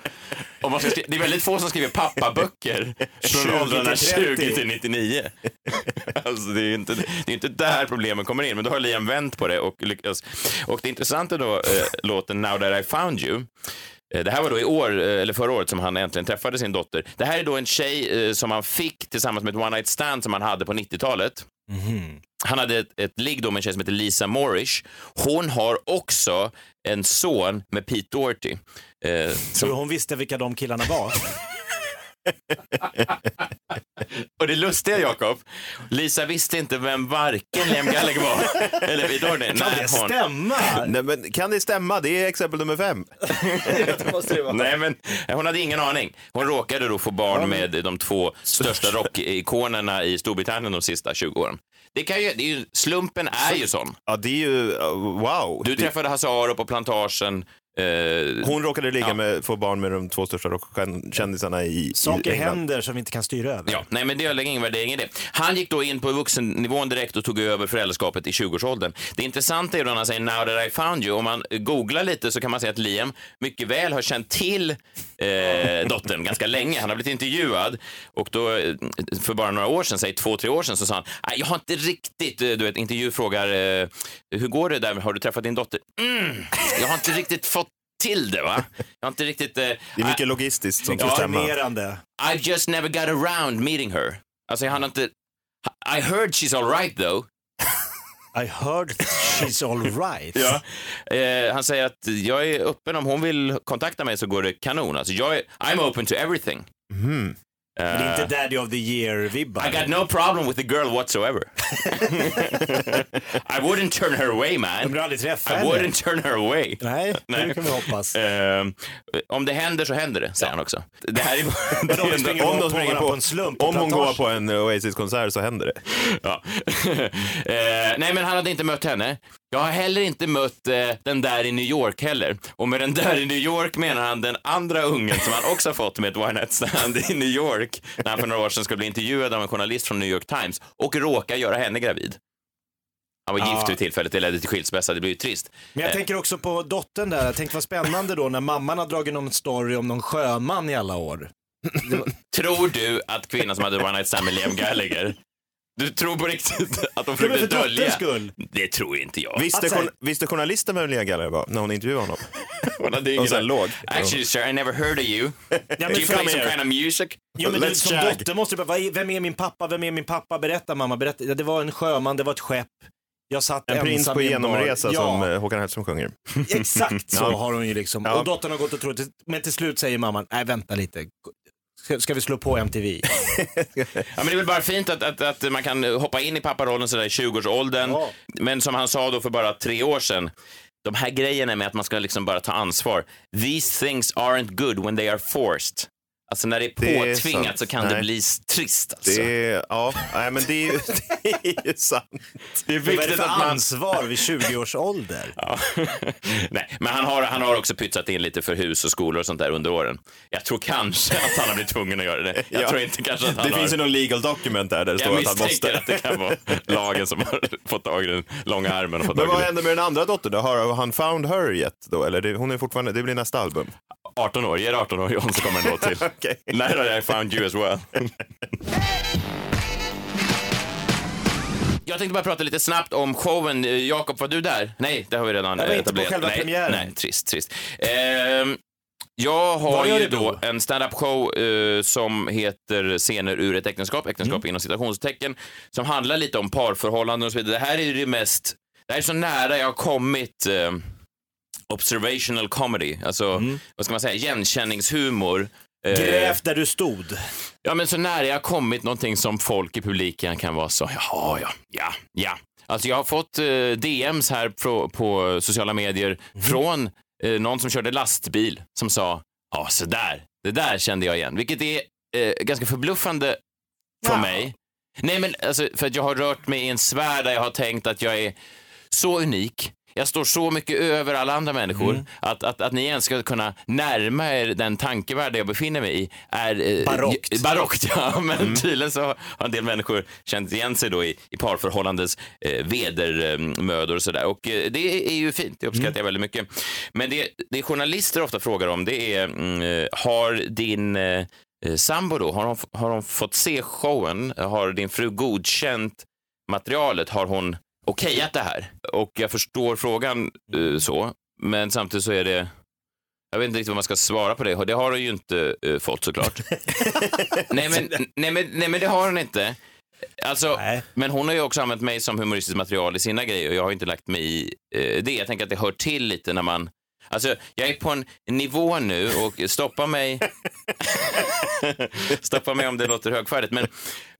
om man ska skri- det är väldigt få som skriver pappaböcker 20 från åldrarna till 30. 20 till 99. Alltså, det, är inte, det är inte där problemen kommer in, men då har Liam vänt på det och lyckats. Och det intressanta då, eh, låten Now That I Found You, Eh, Det här var då i år, eh, eller förra året, som han äntligen träffade sin dotter. Det här är då en tjej eh, som han fick tillsammans med ett one night stand som han hade på 90-talet. Han hade ett, ett ligg då med en tjej som heter Lisa Morish. Hon har också en son med Pete Doherty. Eh, som, du hon visste vilka de killarna var? och det lustiga, Jakob, Lisa visste inte vem varken Liam Gallagher var eller Pete Doherty. Kan Nej, det hon- stämma? Nej, men kan det stämma? Det är exempel nummer fem. Nej, men hon hade ingen aning. Hon råkade då få barn med de två största rockikonerna i Storbritannien de sista 20 åren. Det, kan ju, det är ju, slumpen är ju sån. Ja, det är ju uh, wow. Du träffade Hasse Aro på plantagen. Eh, Hon råkade ligga Ja. med, få barn med de två största rockkändisarna i, Saker i England. händer som vi inte kan styra över. Ja, nej men det lägger ingen värdering i det. Han gick då in på vuxennivån direkt och tog över föräldraskapet i 20-årsåldern. Det intressanta är då när han säger Now that I found you, om man googlar lite så kan man se att Liam mycket väl har känt till eh, dottern ganska länge. Han har blivit intervjuad och då eh, för bara några år sedan, säg två, tre år sedan, så sa han "Nej, jag har inte riktigt, eh, du vet, intervju frågar eh, hur går det där, har du träffat din dotter? Mm, jag har inte riktigt fått till det va? Jag har inte riktigt... Eh, Det är mycket logistiskt som ska Ja, stämma. I've just never got around meeting her. Alltså han har inte... I heard she's all right though. I heard she's all right. Eh, han säger att jag är öppen, om hon vill kontakta mig så går det kanon. Alltså jag är, I'm open to everything. Men det är Eh, inte Daddy of the year-vibbar. I got no problem with the girl whatsoever. I wouldn't turn her away De man. blir aldrig träffa I henne. wouldn't turn her away. Nej, Nej. det kan vi hoppas. Eh, om det händer så händer det, säger han också. Det här är, om vi springer Om de springer på, på en slump på om hon går på en Oasis-konsert så händer det. Ja. eh, nej, men han hade inte mött henne. Jag har heller inte mött eh, den där i New York heller. Och med den där i New York menar han den andra ungen som han också fått med ett one night stand i New York när han för några år sedan skulle bli intervjuad av en journalist från New York Times och råka göra henne gravid. Han var Ja. gift vid tillfället, det ledde till skilsmässa, det blir ju trist. Men jag Eh, tänker också på dottern där. Tänkte vad spännande då när mamman har dragit någon story om någon sjöman i alla år. Tror du att kvinnan som hade one night stand med Liam Gallagher, du tror på riktigt att de försökte för dölja? skull. Det tror inte jag. Visste, Alltså- journa- visste journalisten vem Lea Gallagher var när hon intervjuade honom? Hon hade Och ingen sen låg. Actually sir, I never heard of you. Ja, Do you play some kind of music? Jo men du, Let's som jag. dotter måste du vem är min pappa, vem är min pappa? Berätta mamma, berätta. Ja, det var en sjöman, det var ett skepp. Jag satt En prins på genomresa ja, som eh, Håkan Hellström sjunger. Exakt så Ja. har hon ju liksom. Ja. Och dottern har gått och trott, men till slut säger mamman, nej vänta lite. Ska, ska vi slå på MTV? Ja, men det är väl bara fint att, att, att man kan hoppa in i papparollen sådär i 20-årsåldern. Men som han sa då för bara tre år sedan, de här grejerna med att man ska liksom bara ta ansvar. These things aren't good when they are forced. Alltså när det är Det är påtvingat så kan det Nej. bli trist. Alltså. Det är, ja, nej, men det är, ju, det är ju sant. Det är det viktigt att man... ansvar vid 20 års ålder? Ja. Nej, men han har, han har också pytsat in lite för hus och skolor och sånt där under åren. Jag tror kanske att han har blivit tvungen att göra det. Jag Ja. tror inte kanske att han Det har... finns ju någon legal document där, där det Jag står att han misstänker måste. att det kan vara lagen som har fått tag i den långa armen och fått Men vad händer med den andra dottern då? Har han found her yet då? Eller det, hon är fortfarande, det blir nästa album? 18 år, ge det 18 år John så kommer en låt till. Nej då, I found you as well. Jag tänkte bara prata lite snabbt om showen. Jakob, var du där? Nej, det har vi redan Jag var inte på själva nej, premiären. Nej, trist, trist. Ehm, jag har ju då en stand-up show eh, som heter Scener ur ett äktenskap, äktenskap Mm. inom citationstecken, som handlar lite om parförhållanden och så vidare. Det här är ju det mest, det här är så nära jag har kommit eh, observational comedy, alltså Mm. vad ska man säga, igenkänningshumor. Eh, Gräv där du stod. Ja, men så nära jag har kommit någonting som folk i publiken kan vara så, jaha, ja, ja, ja. Alltså jag har fått eh, DMs här på, på sociala medier från eh, någon som körde lastbil som sa, ja, så där, det där kände jag igen, vilket är eh, ganska förbluffande Ja. mig. Nej, men alltså, för att jag har rört mig i en sfär där jag har tänkt att jag är så unik. Jag står så mycket över alla andra människor Mm. att, att, att ni ens ska kunna närma er den tankevärld jag befinner mig i är eh, Barockt. barockt, ja. Men Mm. tydligen så har en del människor känt igen sig då i, i parförhållandes eh, vedermödor och sådär. Och eh, det är ju fint, det uppskattar Mm. jag väldigt mycket. Men det, det journalister ofta frågar om det är, mm, eh, har din eh, eh, sambo då, har hon, har hon fått se showen? Har din fru godkänt materialet? Har hon okejat det här? Och jag förstår frågan eh, så, men samtidigt så är det jag vet inte riktigt vad man ska svara på det. Det har hon ju inte eh, fått såklart. nej, men, nej, men, nej, men det har hon inte. Alltså, Nej. men hon har ju också använt mig som humoristiskt material i sina grejer och jag har inte lagt mig i eh, det. Jag tänker att det hör till lite när man... Alltså, jag är på en nivå nu och stoppa mig... stoppa mig om det låter högfärdigt, men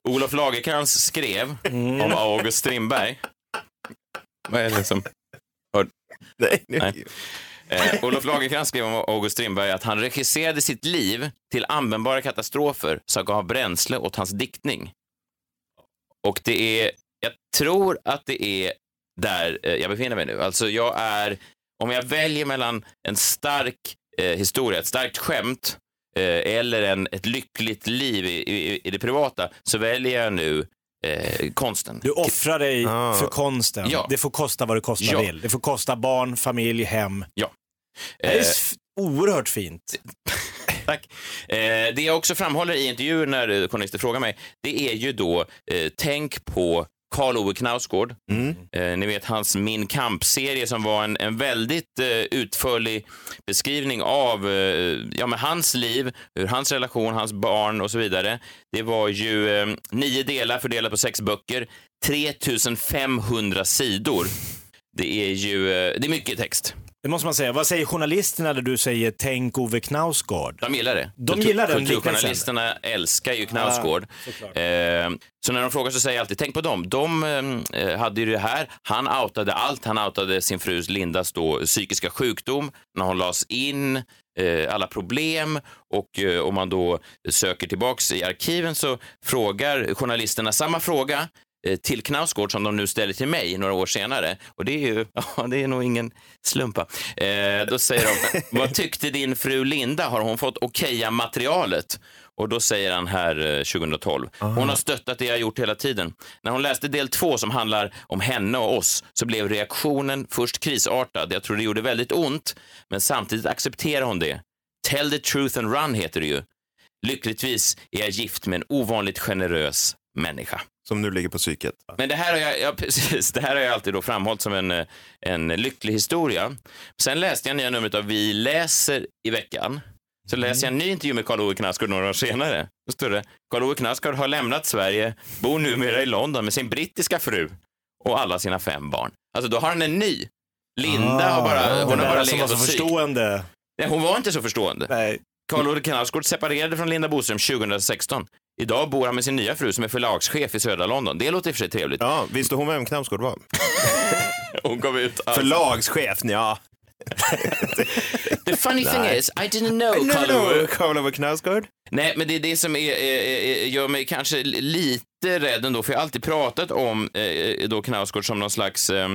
Olof Lagercrantz skrev om August Strindberg. Vad är det som... Hör... Nej, nu- Nej. Eh, Olof Lagercrantz skrev om August Strindberg att han regisserade sitt liv till användbara katastrofer som gav bränsle åt hans diktning. Och det är, jag tror att det är där eh, jag befinner mig nu. Alltså jag är, om jag väljer mellan en stark eh, historia, ett starkt skämt eh, eller en, ett lyckligt liv i, i, i det privata så väljer jag nu eh, konsten. Du offrar dig Ah. för konsten. Ja. Det får kosta vad det kosta Ja. vill. Det får kosta barn, familj, hem. Ja. Det är Eh, oerhört fint. Tack. Eh, det jag också framhåller i intervjuer när journalister frågar mig, det är ju då, eh, tänk på Karl Ove Knausgård. Eh, ni vet hans Min kamp-serie som var en, en väldigt eh, utförlig beskrivning av eh, ja, men hans liv, hur hans relation, hans barn och så vidare. Det var ju eh, nio delar fördelat på sex böcker, 3500 sidor. Det är ju eh, det är mycket text. Det måste man säga. Vad säger journalisterna när du säger tänk Ove Knausgård? De gillar det. De Kultur- gillar den Kulturjournalisterna älskar ju Knausgård. såklart. eh, så när de frågar så säger jag alltid, tänk på dem. De eh, hade ju det här, han outade allt. Han outade sin frus Lindas då psykiska sjukdom när hon lades in, eh, alla problem och eh, om man då söker tillbaks i arkiven så frågar journalisterna samma fråga till Knausgård som de nu ställer till mig några år senare. Och det är ju, ja, det är nog ingen slumpa. Eh, då säger de, vad tyckte din fru Linda? Har hon fått okeja materialet? Och då säger han här eh, 2012, hon har stöttat det jag gjort hela tiden. När hon läste del två som handlar om henne och oss så blev reaktionen först krisartad. Jag tror det gjorde väldigt ont, men samtidigt accepterar hon det. Tell the truth and run heter det ju. Lyckligtvis är jag gift med en ovanligt generös människa. Som nu ligger på psyket. Men det här har jag, ja, precis, det här har jag alltid då framhållit som en, en lycklig historia. Sen läste jag nya numret av Vi läser i veckan. Så läser jag en ny intervju med Karl-Ove Knausgård några år senare. Då står det, Karl-Ove Knausgård har lämnat Sverige, bor numera i London med sin brittiska fru och alla sina fem barn. Alltså då har han en ny. Linda har bara, Ah, hon har bara legat var och förstående. Nej, hon var inte så förstående. Carl-Olle Knausgård separerade från Linda Boström 2016. Idag bor han med sin nya fru som är förlagschef i södra London. Det låter i och för sig trevligt. Ja, visste hon vem Knausgård var? Hon kom ut. Förlagschef, ja. The funny thing Nej. is, I didn't know No, Carl-Ove. no, Carl-Ove Knausgård. Nej, men det är det som är, är, är, gör mig kanske lite rädd ändå, för jag har alltid pratat om eh, då Knausgård som någon slags eh,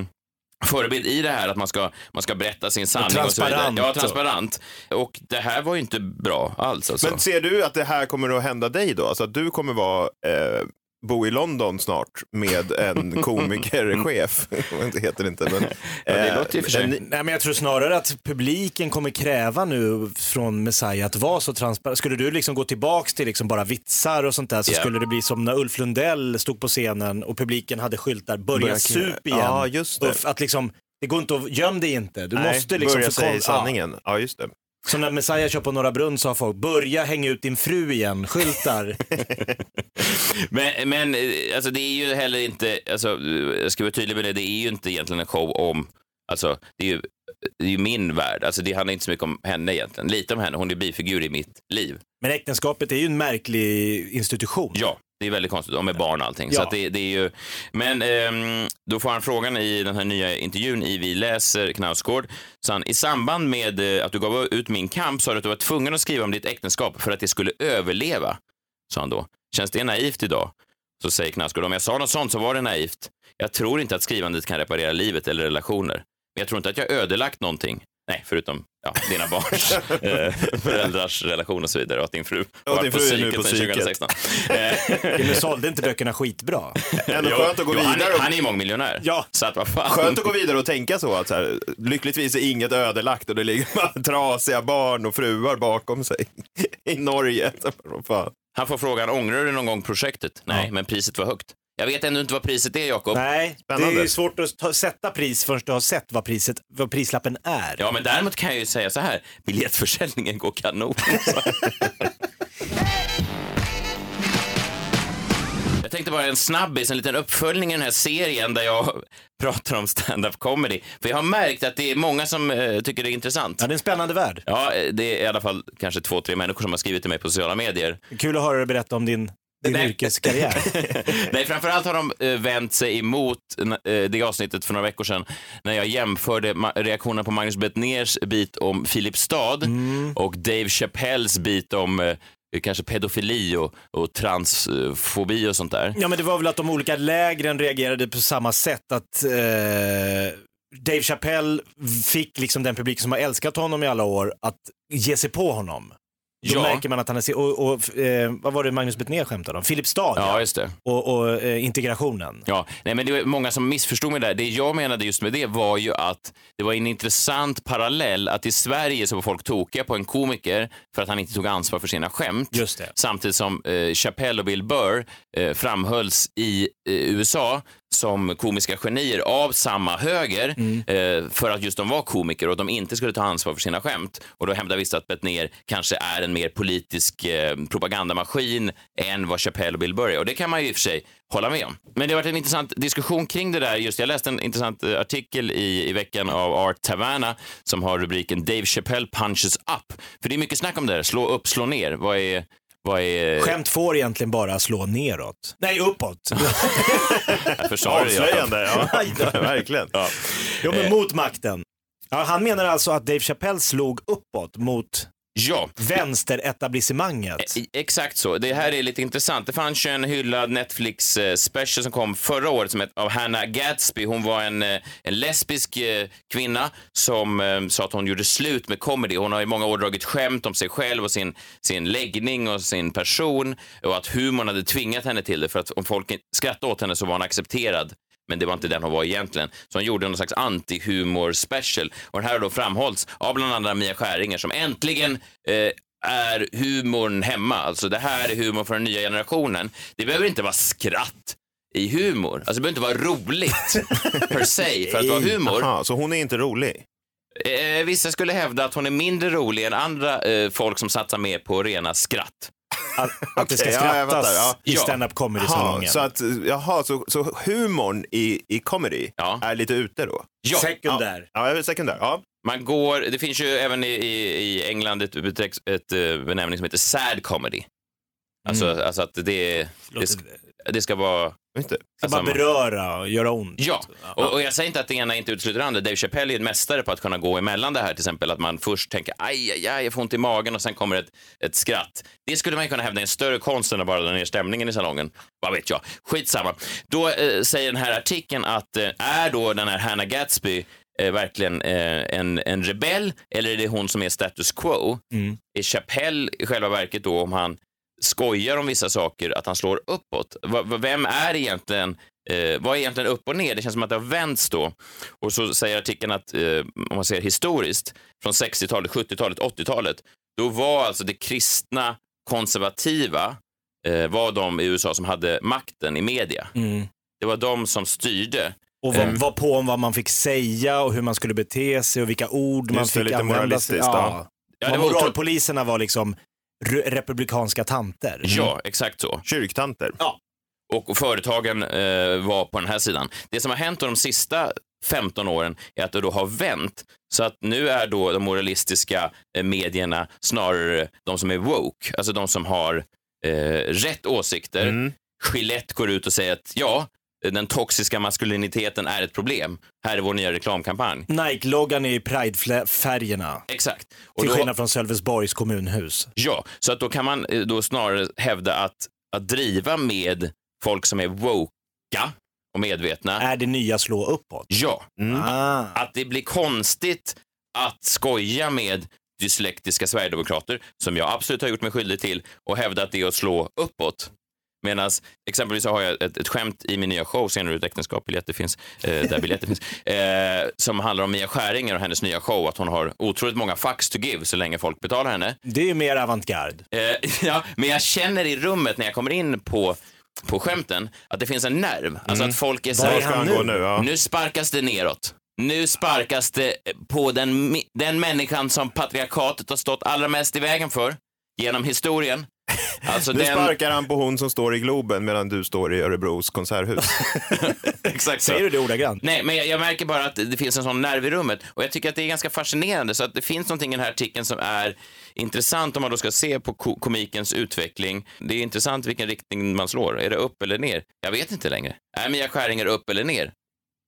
förebild i det här att man ska, man ska berätta sin sanning och, transparent. Ja, transparent. Och det här var ju inte bra alls alltså. Men ser du att det här kommer att hända dig då? Alltså att du kommer vara, eh, bo i London snart med en komikerchef? det heter det inte, men... eh, en- Nej, men jag tror snarare att publiken kommer kräva nu från Messiah att vara så transparent. Skulle du liksom gå tillbaks till liksom bara vitsar och sånt där så Ja. skulle det bli som när Ulf Lundell stod på scenen och publiken hade skyltar börja Börja- sup igen. Ja, just det. Uff, att liksom, det går inte att, göm dig inte. Du Nej, måste liksom börja få säga sanningen. Ja, just det. Så när Messiah kör på Norra Brunn så har folk, börja hänga ut din fru igen, skyltar. Men, men eh, alltså, det är ju heller inte, alltså, jag ska vara tydlig med det, det är ju inte egentligen en show om, alltså, det är ju, det är ju min värld, alltså, det handlar inte så mycket om henne egentligen, lite om henne, hon är bifigur i mitt liv. Men äktenskapet är ju en märklig institution. Ja, det är väldigt konstigt, de är barn och allting. Ja. Så det, det är ju, men ehm, då får han frågan i den här nya intervjun i Vi läser Knausgård. Så han, I samband med eh, att du gav ut min kamp sa du att du var tvungen att skriva om ditt äktenskap för att det skulle överleva, sa han då. Känns det naivt idag? Så säger Knausgård, om jag sa något sånt så var det naivt. Jag tror inte att skrivandet kan reparera livet eller relationer. Men jag tror inte att jag ödelagt någonting. Nej, förutom ja, dina barns, eh, föräldrars relation och så vidare och att din fru har varit på sedan psyket. 2016. Eh, Men sålde inte böckerna skitbra? Ändå skönt att gå jo, han, vidare. och- han är ju mångmiljonär. Ja. Så att vad fan. Skönt att gå vidare och tänka så att så här, lyckligtvis är inget ödelagt och det ligger bara trasiga barn och fruar bakom sig i Norge. Fan. Han får frågan, ångrar du någon gång projektet? Nej, men priset var högt. Jag vet ännu inte vad priset är, Jakob. Nej, Spännande. det är svårt att ta, sätta pris förrän du har sett vad, priset, vad prislappen är. Ja, men däremot kan jag ju säga så här, biljettförsäljningen går kanon. Jag tänkte bara en snabbis, en liten uppföljning i den här serien där jag pratar om stand-up comedy. För jag har märkt att det är många som eh, tycker det är intressant. Ja, det är en spännande värld. Ja, eh, det är i alla fall kanske två, tre människor som har skrivit till mig på sociala medier. Kul att höra dig berätta om din, din Nej. yrkeskarriär. Nej, framförallt har de eh, vänt sig emot eh, det avsnittet för några veckor sedan när jag jämförde reaktionen på Magnus Bettners bit om Filipstad och Dave Chappelles bit om eh, kanske pedofili och, och transfobi och sånt där. Ja, men det var väl att de olika lägren reagerade på samma sätt. Att eh, Dave Chappelle fick liksom den publik som har älskat honom i alla år att ge sig på honom. Då Ja. märker man att han är... Och, och, eh, vad var det Magnus Betnér skämtade om? Filipstad Ja, just det. och, och eh, integrationen. Ja, nej, men det var många som missförstod mig där. Det jag menade just med det var ju att det var en intressant parallell att i Sverige så var folk tokiga på en komiker för att han inte tog ansvar för sina skämt. Just det. Samtidigt som eh, Chappelle och Bill Burr eh, framhölls i eh, USA som komiska genier av samma höger eh, för att just de var komiker och de inte skulle ta ansvar för sina skämt. Och då hävdar vissa att Bettner kanske är en mer politisk eh, propagandamaskin än vad Chappelle och Bill Burr är. Och det kan man ju i och för sig hålla med om. Men det har varit en intressant diskussion kring det där. Just jag läste en intressant eh, artikel i, i veckan av Art Tavanna som har rubriken Dave Chappelle punches up. För det är mycket snack om det där. Slå upp, slå ner. Vad är... Vad är... Skämt får egentligen bara slå neråt. Nej, uppåt. Avslöjande, ja. Verkligen. Ja. jo, men Eh. mot makten. Ja, han menar alltså att Dave Chappelle slog uppåt mot Ja, vänsteretablissemanget. i- exakt så. Det här är lite intressant. Det fanns ju en hyllad Netflix-special som kom förra året som hette av Hannah Gadsby. Hon var en, eh, en lesbisk eh, kvinna som eh, sa att hon gjorde slut med comedy. Hon har i många år dragit skämt om sig själv och sin, sin läggning och sin person och att humorn hade tvingat henne till det för att om folk skrattade åt henne så var hon accepterad. Men det var inte den hon var egentligen. Så hon gjorde någon slags anti-humor special. Och den här har då framhållits av bland andra Mia Skäringer som äntligen eh, är humorn hemma. Alltså det här är humor för den nya generationen. Det behöver inte vara skratt i humor. Alltså det behöver inte vara roligt per se för att vara humor. Aha, så hon är inte rolig? Eh, vissa skulle hävda att hon är mindre rolig än andra eh, folk som satsar mer på rena skratt. Att, att det ska ja, skrattas fattar, ja. i Ja. stand-up comedy-salongen. så, att, jaha, så, så humorn i, i comedy Ja. är lite ute då? Ja. Sekundär. Ja, är sekundär. Ja. Man går, det finns ju även i, i, i England ett, ett, ett eh, benämning som heter sad comedy. Alltså, Mm. alltså att det, det, ska, det ska vara... Inte. Ska bara beröra och göra ont. Ja, och, och jag säger inte att det ena inte utesluter det andra. Dave Chappelle är en mästare på att kunna gå emellan det här, till exempel att man först tänker aj, aj, aj, jag får ont i magen och sen kommer ett, ett skratt. Det skulle man ju kunna hävda är en större konst än att bara dra ner stämningen i salongen. Vad vet jag. Skitsamma. Då eh, säger den här artikeln att eh, är då den här Hannah Gatsby eh, verkligen eh, en, en rebell eller är det hon som är status quo? Mm. Är Chappelle i själva verket då om han skojar om vissa saker, att han slår uppåt? Vem är egentligen Eh, vad är egentligen upp och ner? Det känns som att det har vänts då. Och så säger artikeln att, eh, om man ser historiskt, från 60-talet, 70-talet, 80-talet, då var alltså det kristna konservativa eh, var de i USA som hade makten i media. Mm. Det var de som styrde. Och var, Eh, var på om vad man fick säga och hur man skulle bete sig och vilka ord man Just det, fick lite använda. moralistiskt, Ja. ja. Ja, moralpoliserna var liksom republikanska tanter. Ja, exakt så. Kyrktanter. Ja. Och, och företagen eh, var på den här sidan. Det som har hänt de sista 15 åren är att det då har vänt. Så att nu är då de moralistiska eh, medierna snarare de som är woke, alltså de som har eh, rätt åsikter. Mm. Gillette går ut och säger att ja, den toxiska maskuliniteten är ett problem. Här är vår nya reklamkampanj. Nike-loggan är i Pride-färgerna. Exakt. Och Till då- skillnad från Sölvesborgs kommunhus. Ja, så att då kan man eh, då snarare hävda att, att driva med folk som är woka och medvetna. Är det nya slå uppåt? Ja. Ah. Att det blir konstigt att skoja med dyslektiska sverigedemokrater, som jag absolut har gjort mig skyldig till, och hävda att det är att slå uppåt. Medan exempelvis har jag ett, ett skämt i min nya show, Senare ut äktenskap, biljetter finns, eh, där biljetter finns, eh, som handlar om Mia Skäringer och hennes nya show, att hon har otroligt många fucks to give så länge folk betalar henne. Det är ju mer avantgarde. Eh, ja, men jag känner i rummet när jag kommer in på, på skämten att det finns en nerv. Alltså att folk är så Var här, är han nu? nu, ja. nu sparkas det neråt. Nu sparkas det på den, den människan som patriarkatet har stått allra mest i vägen för genom historien. Alltså Nu den... sparkar han på hon som står i Globen medan du står i Örebros konserthus. Exakt. Säger du det ordagrant? Nej, men jag, jag märker bara att det finns en sån nerv i rummet och jag tycker att det är ganska fascinerande så att det finns någonting i den här artikeln som är intressant om man då ska se på ko komikens utveckling. Det är intressant vilken riktning man slår. Är det upp eller ner? Jag vet inte längre. Är Mia Skäringer upp eller ner?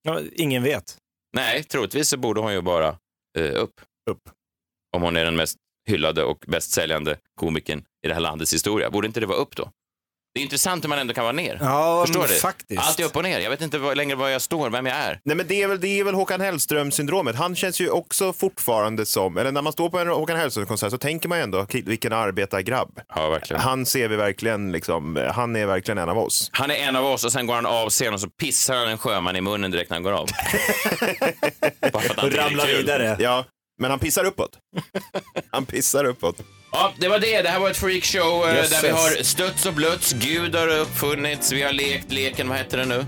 Ja, ingen vet. Nej, troligtvis så borde hon ju bara eh, upp. Upp. Om hon är den mest hyllade och bäst säljande komikern i det här landets historia. Borde inte det vara upp då? Det är intressant hur man ändå kan vara ner. Ja, Förstår du? faktiskt. Allt är upp och ner. Jag vet inte vad, längre var jag står, vem jag är. Nej, men det är väl, det är väl Håkan Hellström-syndromet. Han känns ju också fortfarande som, eller när man står på en Håkan Hellström-konsert så tänker man ju ändå, vilken arbetargrabb. Ja, verkligen. Han ser vi verkligen, liksom, han är verkligen en av oss. Han är en av oss och sen går han av scenen och så pissar han en sjöman i munnen direkt när han går av. Bara för att han Och ramlar vidare. Ja, men han pissar uppåt. Han pissar uppåt. Ja, det var det. Det här var ett freakshow eh, Jösses. där vi har stötts och blötts. Gud har uppfunnits. Vi har lekt leken, vad heter den nu?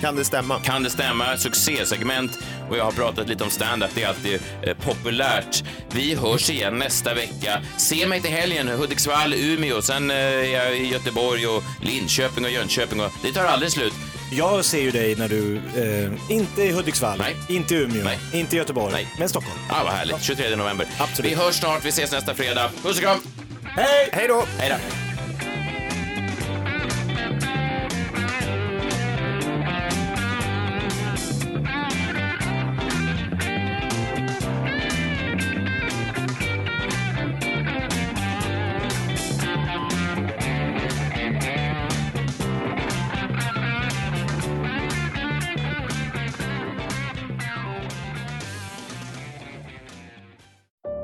Kan det stämma? Kan det stämma? Succésegment. Och jag har pratat lite om stand-up. Det är alltid eh, populärt. Vi hörs igen nästa vecka. Se mig till helgen. Hudiksvall, Umeå. Sen eh, är jag i Göteborg och Linköping och Jönköping. Och det tar aldrig slut. Jag ser ju dig när du, eh, inte i Hudiksvall, Nej. inte i Umeå, Nej. inte i Göteborg, Nej. men Stockholm. Ah, vad härligt. 23 november. Absolut. Vi hörs snart. Vi ses nästa fredag. Puss och kram! Hej! Hej då! Hej då!